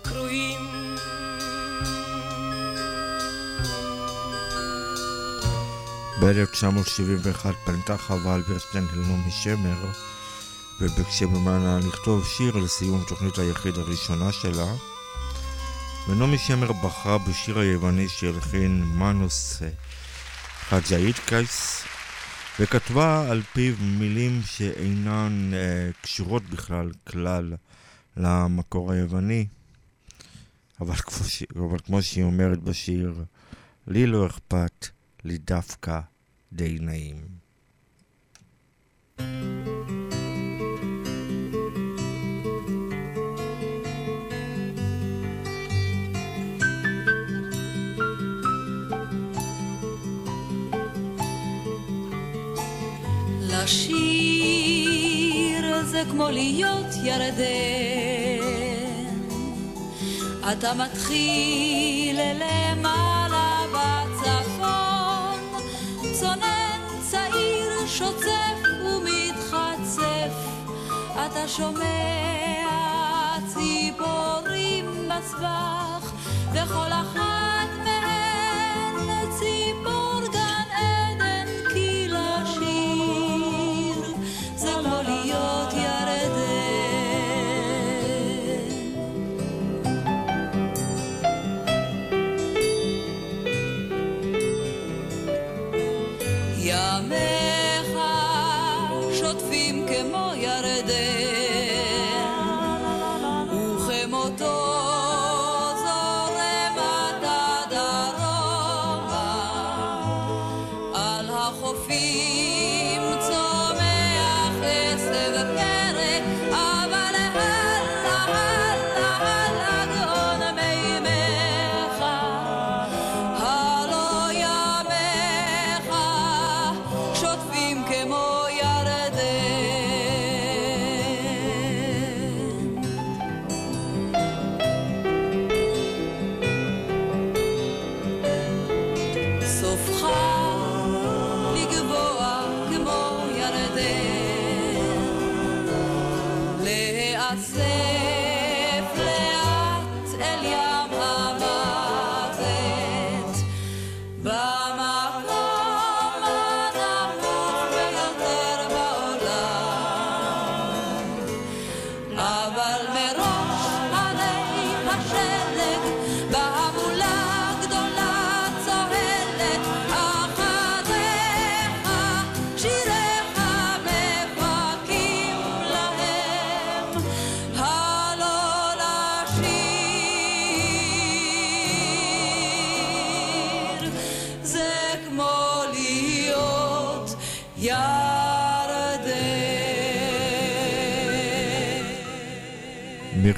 קרועים. ב-1971 פנתה חווה אלברשטיין אל נעמי שמר וביקשה ממנה לכתוב שיר לסיום תוכנית היחיד הראשונה שלה ונעמי שמר בחרה בשיר היווני שהלחין מנוס חג'אידקייס וכתבה על פיו מילים שאינן אה, קשורות בכלל כלל למקור היווני אבל כמו, ש... אבל כמו שהיא אומרת בשיר, לי לא אכפת, לי דווקא די נעים. לשיר זה כמו להיות ירדן. אתה מתחיל למעלה בצפון, צונן צעיר שוצף ומתחצף, אתה שומע ציפורים בסבך, וכל אחת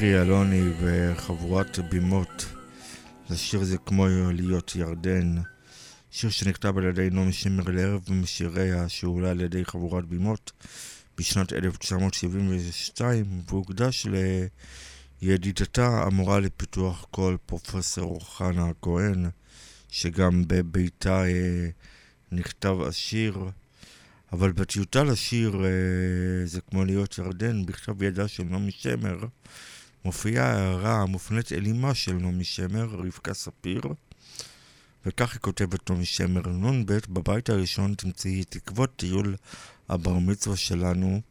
מירי אלוני וחבורת בימות. לשיר זה כמו להיות ירדן. שיר שנכתב על ידי נעמי שמר לערב משיריה שהועלה על ידי חבורת בימות בשנת 1972 והוקדש לידידתה המורה לפיתוח קול פרופסור חנה הכהן שגם בביתה אה, נכתב השיר אבל בטיוטה לשיר אה, זה כמו להיות ירדן בכתב ידה של נעמי שמר מופיעה הערה המופנית אל אמה של נעמי שמר, רבקה ספיר, וכך היא כותבת נעמי שמר, נ"ב, בבית הראשון תמצאי תקוות טיול הבר מצווה שלנו,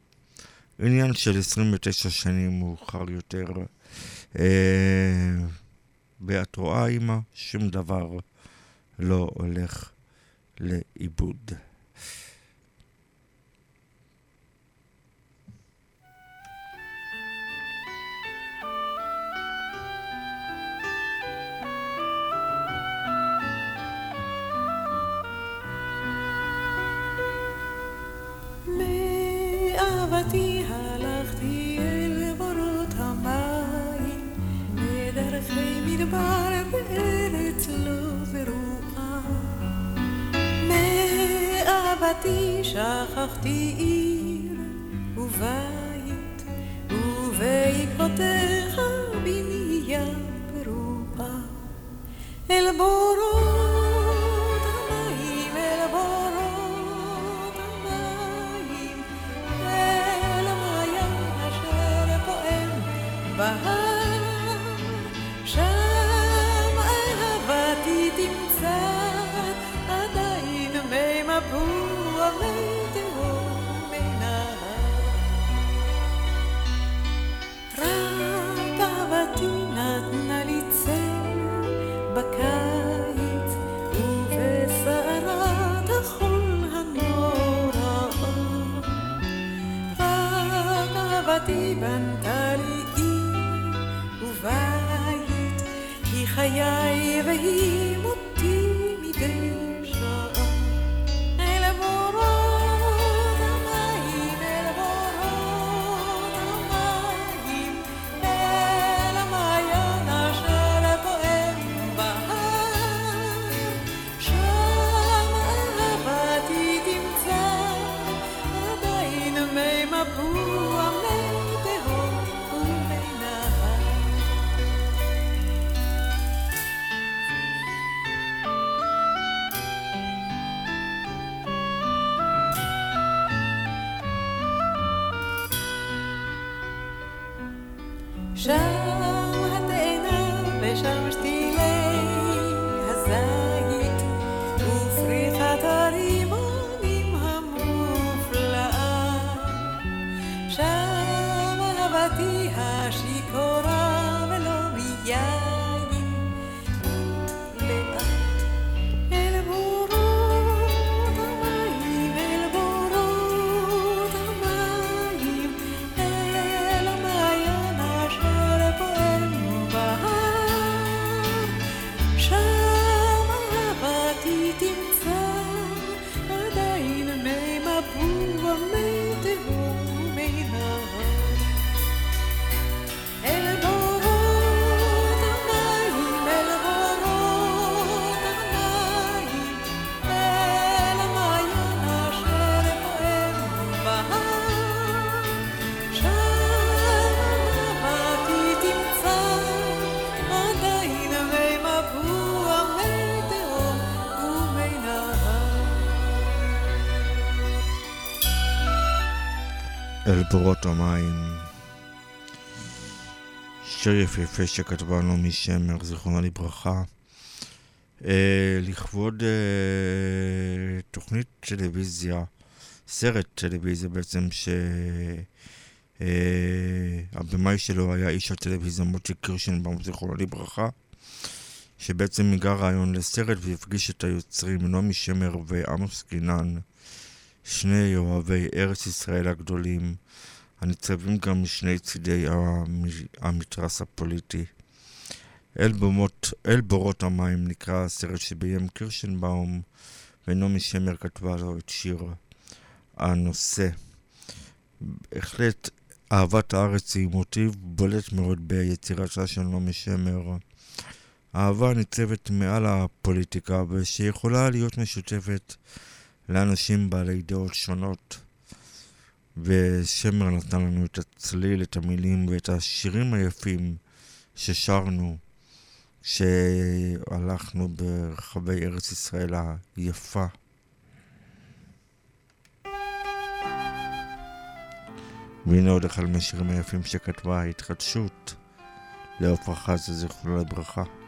עניין של 29 שנים מאוחר יותר. אה, ואת רואה, אמא, שום דבר לא הולך לאיבוד. אהבתי שכחתי עיר ובית ובעקבותיך בנייה פרועה אל בורות המים אל בורות המים אל המעיין אשר פועם בהר אל בורות המים. שיר יפהפה שכתבה נעמי שמר, זיכרונה לברכה. אה, לכבוד אה, תוכנית טלוויזיה, סרט טלוויזיה בעצם, שהבמאי שלו היה איש הטלוויזיה מוטי קירשנבאום, זיכרונו לברכה, שבעצם הגה רעיון לסרט והפגיש את היוצרים נעמי שמר ועמוס קינן, שני אוהבי ארץ ישראל הגדולים, הניצבים גם משני צידי המ- המתרס הפוליטי. אל, במות, אל בורות המים נקרא הסרט שביים קירשנבאום, ונעמי שמר כתבה לו את שיר הנושא. בהחלט אהבת הארץ היא מוטיב בולט מאוד ביצירתה של נעמי שמר. אהבה ניצבת מעל הפוליטיקה ושיכולה להיות משותפת לאנשים בעלי דעות שונות. ושמר נתן לנו את הצליל, את המילים ואת השירים היפים ששרנו כשהלכנו ברחבי ארץ ישראל היפה. והנה עוד אחד מהשירים היפים שכתבה, התחדשות, לעופרה חזה, זיכרונו לברכה.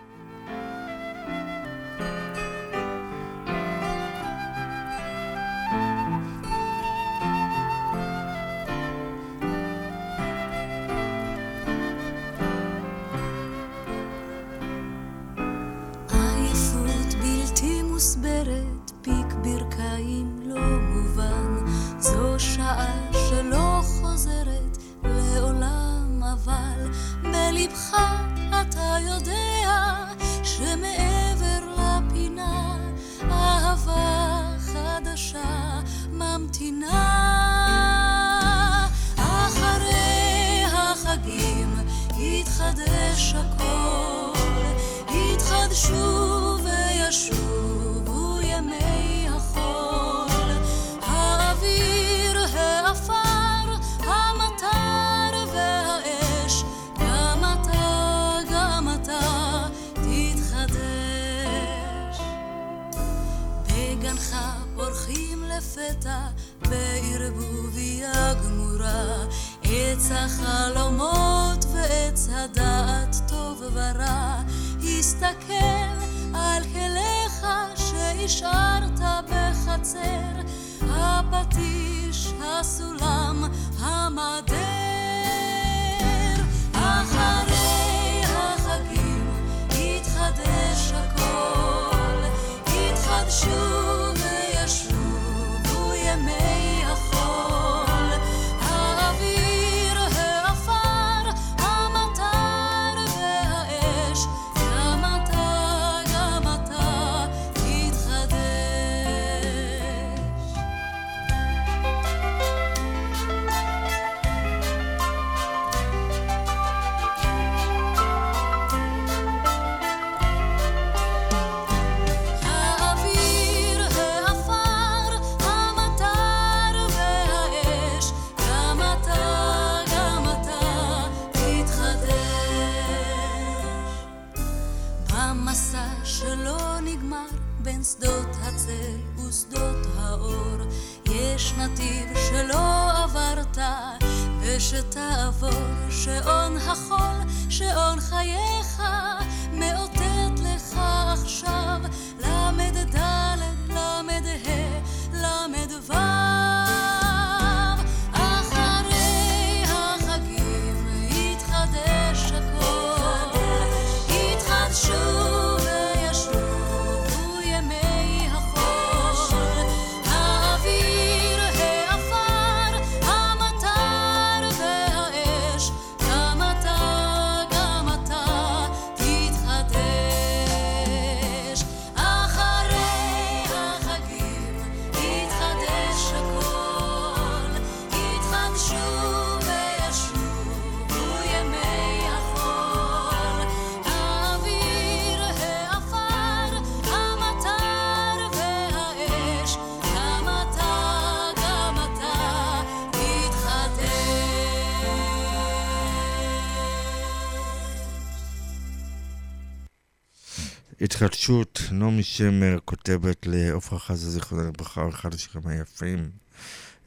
התחדשות, נעמי שמר כותבת לעופרה חזה, זיכרונה לברכה, אחד השירים היפים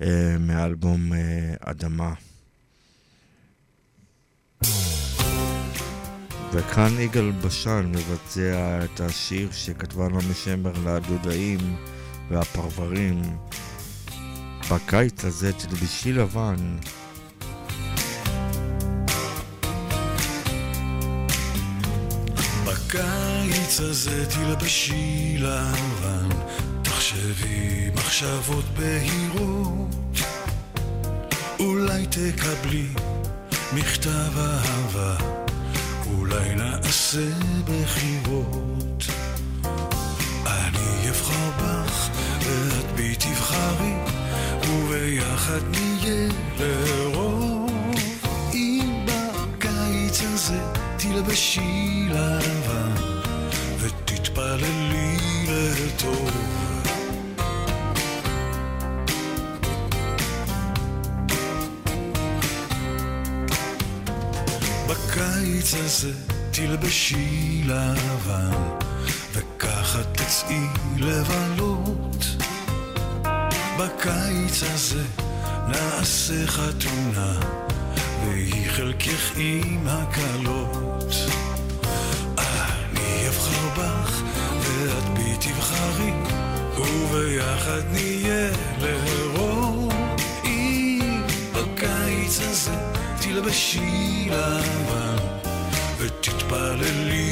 אה, מאלבום אה, אדמה. וכאן יגאל בשן מבצע את השיר שכתבה נעמי שמר לדודאים והפרברים. בקיץ הזה תלבשי לבן. בקיץ הזה תלבשי לבן, תחשבי מחשבות בהירות. אולי תקבלי מכתב אהבה, אולי נעשה בחירות. אני אבחר בך ואת בי תבחרי, וביחד נהיה לרוב. אם בקיץ הזה תלבשי לבן לטוב. בקיץ הזה תלבשי לבן וככה תצאי לבלות. בקיץ הזה נעשה חתונה והיא חלקך עם הקלות. וביחד נהיה לרוב. אם בקיץ הזה תלבשי לבן ותתפללי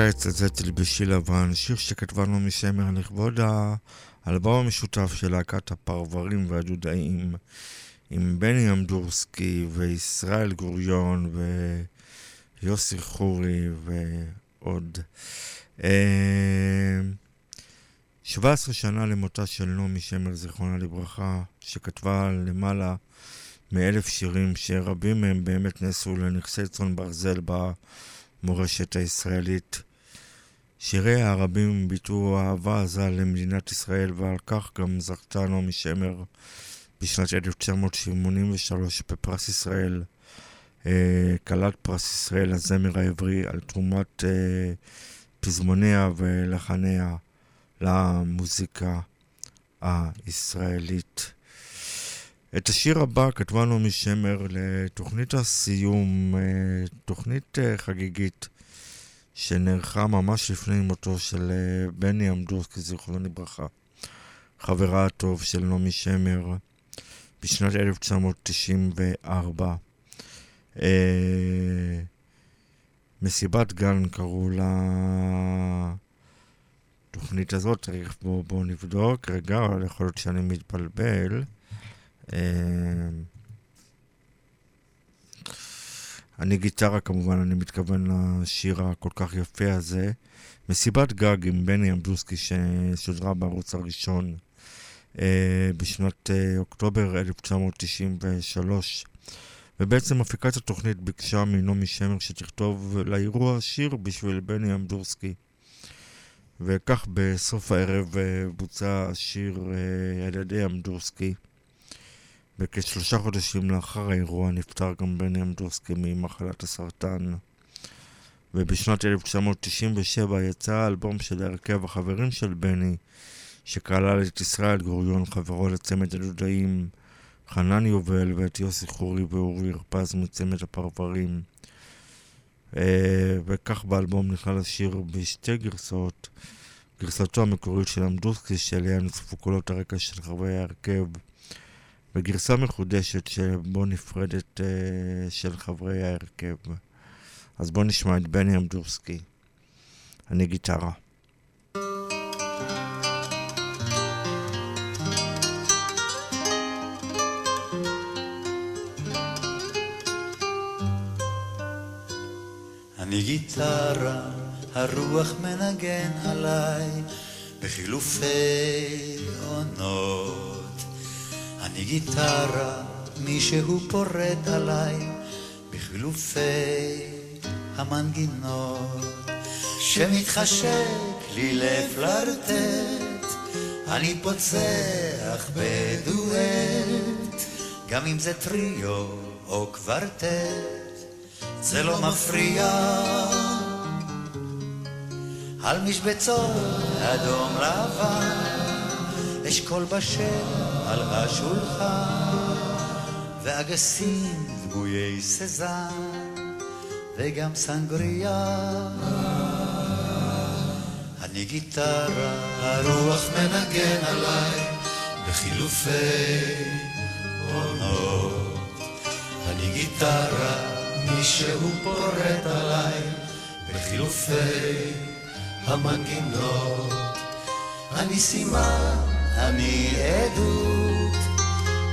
בקיץ הזה תלבשי לבן, שיר שכתבה נעמי שמר לכבוד האלבום המשותף של להקת הפרברים והדודאים עם בני אמדורסקי וישראל גוריון ויוסי חורי ועוד. אה, 17 שנה למותה של נעמי שמר, זיכרונה לברכה, שכתבה למעלה מאלף שירים שרבים מהם באמת נעשו לנכסי צאן ברזל במורשת הישראלית. שיריה הרבים ביטאו אהבה עזה למדינת ישראל ועל כך גם זכתה נעמי שמר בשנת 1983 בפרס ישראל, אה, כלת פרס ישראל הזמר העברי על תרומת אה, פזמוניה ולחניה למוזיקה הישראלית. את השיר הבא כתבה נעמי שמר לתוכנית הסיום, אה, תוכנית חגיגית שנערכה ממש לפני מותו של אה, בני אמדורסקי, זיכרונו לברכה, חברה הטוב של נעמי שמר, בשנת 1994. מסיבת גן קראו לתוכנית הזאת, צריך בואו בוא נבדוק, רגע, יכול להיות שאני מתבלבל. אני גיטרה כמובן, אני מתכוון לשיר הכל כך יפה הזה. מסיבת גג עם בני אמדוסקי ששודרה בערוץ הראשון אה, בשנת אה, אוקטובר 1993. ובעצם מפיקת התוכנית ביקשה מנעמי שמר שתכתוב לאירוע שיר בשביל בני אמדורסקי. וכך בסוף הערב אה, בוצע השיר אה, על ידי אמדורסקי. וכשלושה חודשים לאחר האירוע נפטר גם בני אמדורסקי ממחלת הסרטן. ובשנת 1997 יצא האלבום של הרכב החברים של בני, שכלל את ישראל גוריון, חברו לצמד הדודאים, חנן יובל ואת יוסי חורי ואורי הרפז מצמד הפרברים. אה, וכך באלבום נכלל השיר בשתי גרסאות. גרסתו המקורית של אמדורסקי, שאליה נוספו קולות הרקע של חברי ההרכב. וגרסה מחודשת שבו נפרדת uh, של חברי ההרכב. אז בואו נשמע את בני אמדורסקי. אני גיטרה. אני גיטרה, הרוח מנגן עליי בחילופי עונות. אני גיטרה, מישהו פורט עליי בחילופי המנגינות. שמתחשק לי לפלרטט, אני פוצח בדואט, גם אם זה טריו או קוורטט, זה לא מפריע. על משבצות אדום לבן, אשכול בשל על השולחן, ואגסים דמויי סזן, וגם סנגריה. אני גיטרה, הרוח מנגן עליי, בחילופי עונות. אני גיטרה, מישהו פורט עליי, בחילופי המנגינות. אני סימן, אני עדות,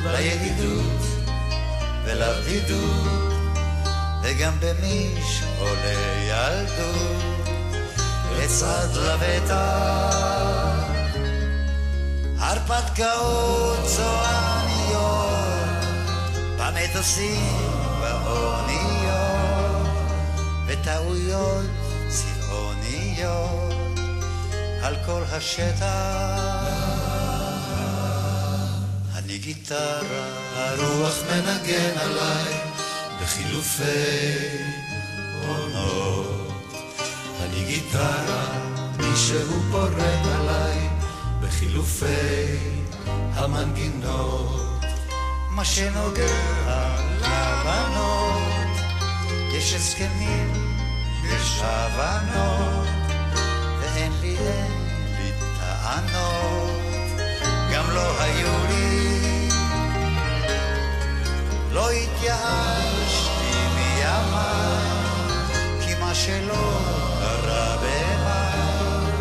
לידידות ולבדידות, וגם במיש עולה ילדות, לצד לבטח. הרפתקאות צועניות, במטוסים, באוניות, וטעויות צבעוניות על כל השטח. גיטרה, הרוח מנגן עליי בחילופי עונות. אני גיטרה, מישהו פורט עליי בחילופי המנגינות, מה שנוגע לבנות, יש הסכמים, יש הבנות, ואין לי, אין לי טענות, גם לא היו לי, לא התייאשתי מימיי, כי מה שלא קרה במאי,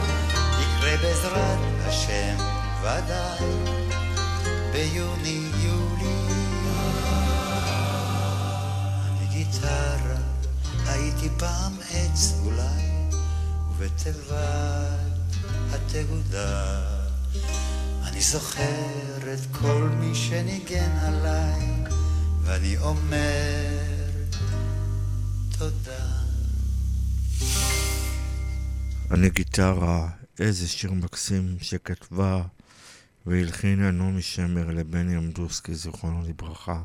יקרה בעזרת השם ודאי, ביוני-יולי. אני גיטרה, הייתי פעם עץ אולי, ובתיבת התהודה אני זוכר את כל מי שניגן עליי, ואני אומר תודה. אני גיטרה, איזה שיר מקסים שכתבה והלחינה נעמי שמר לבני אמדורסקי, זיכרונו לברכה.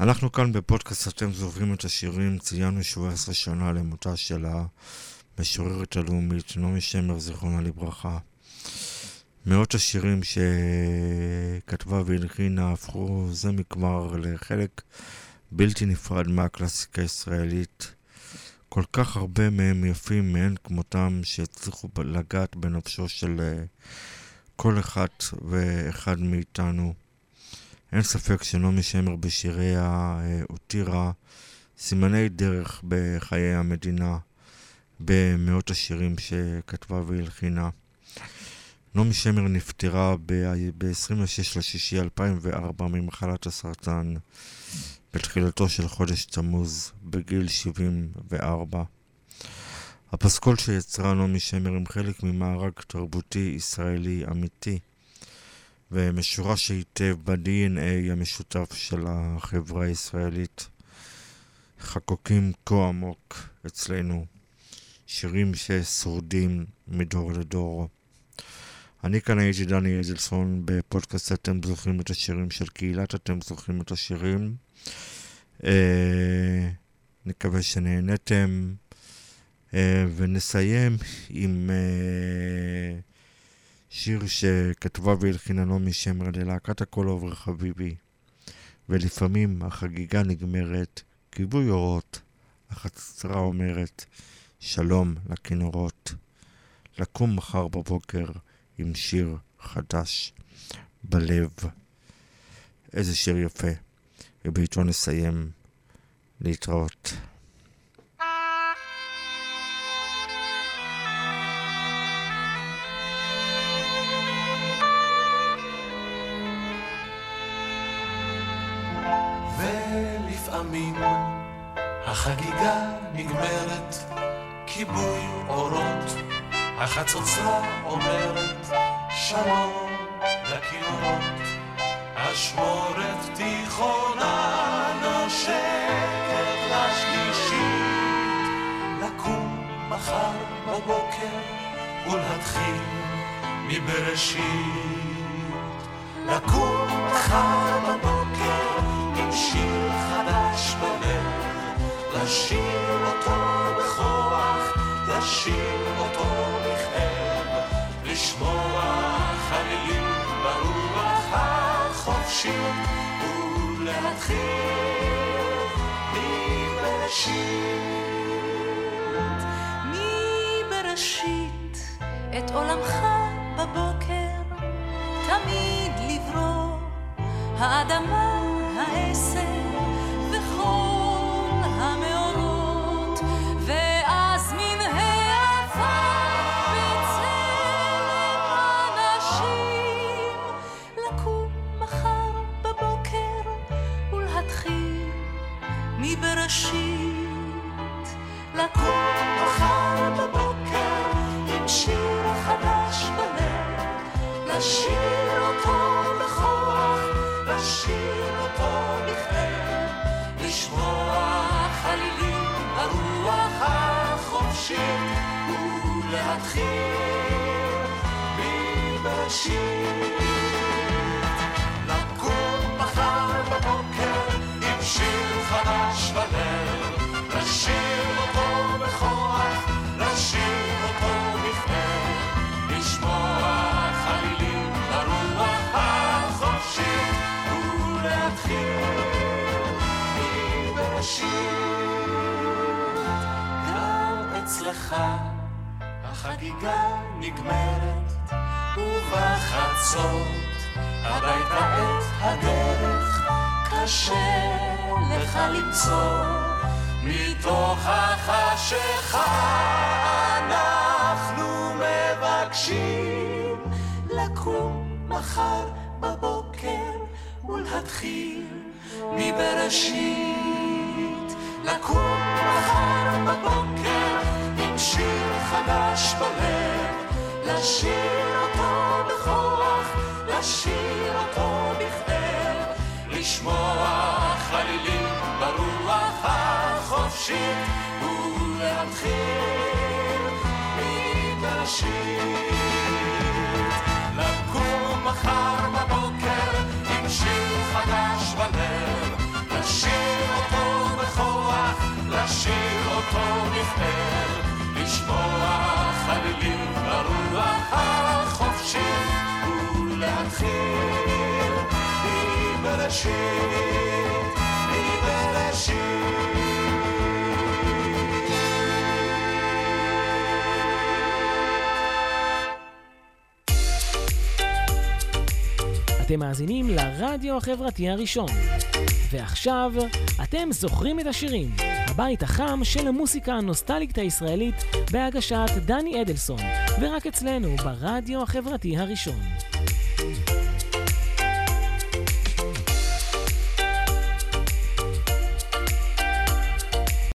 אנחנו כאן בפודקאסט אתם זוכרים את השירים, ציינו 17 שנה למותה של המשוררת הלאומית נעמי שמר, זיכרונה לברכה. מאות השירים שכתבה והלחינה הפכו זה מכבר לחלק בלתי נפרד מהקלאסיקה הישראלית. כל כך הרבה מהם יפים מאין כמותם שהצליחו לגעת בנפשו של אה, כל אחד ואחד מאיתנו. אין ספק שנעמי שמר בשיריה אה, הותירה סימני דרך בחיי המדינה במאות השירים שכתבה והלחינה. נעמי שמר נפטרה ב-26.6.2004 ממחלת הסרטן בתחילתו של חודש תמוז בגיל 74. הפסקול שיצרה נעמי שמר הם חלק ממארג תרבותי ישראלי אמיתי ומשורש היטב ב-DNA המשותף של החברה הישראלית. חקוקים כה עמוק אצלנו, שירים ששורדים מדור לדור. אני כאן הייתי דני אדלסון בפודקאסט אתם זוכרים את השירים של קהילת אתם זוכרים את השירים. אה, נקווה שנהנתם אה, ונסיים עם אה, שיר שכתבה והלחינה נעמי שמר ללהקת הכל עובר חביבי ולפעמים החגיגה נגמרת, כיבוי אורות, החצרה אומרת שלום לכינורות, לקום מחר בבוקר עם שיר חדש בלב. איזה שיר יפה. ובעיתו נסיים. להתראות. החגיגה נגמרת, כיבוי אורות, החצוצרה אומרת שלום לכינורות, אשמורת תיכונה נושקת לשלישית, לקום מחר בבוקר ולהתחיל מבראשית, לקום מחר בבוקר עם שיר חדש בלב, לשיר אותו בכוח, לשיר אותו בכאב, לשמוע חלילים ברוח החופשית, ולהתחיל מבראשית. מבראשית את עולמך בבוקר, תמיד לברוא, האדמה, העשב וכל המאורות, החגיגה נגמרת, ובחצות הביתה את הדרך, קשה לך למצוא. מתוך החשיכה אנחנו מבקשים לקום מחר בבוקר ולהתחיל מבראשית. חדש בלב, לשיר אותו בכוח, לשיר אותו בכתב, לשמוע חלילים ברוח החופשית ולהתחיל מבראשית. לקום מחר בבוקר עם שיר חדש בלב, לשיר אותו בכוח, לשיר אותו בכתב, לשמוע חלילים ברוח החופשית ולהתחיל מבראשית, מבראשית. אתם מאזינים לרדיו החברתי הראשון. ועכשיו, אתם זוכרים את השירים, הבית החם של המוסיקה הנוסטליקת הישראלית בהגשת דני אדלסון, ורק אצלנו ברדיו החברתי הראשון.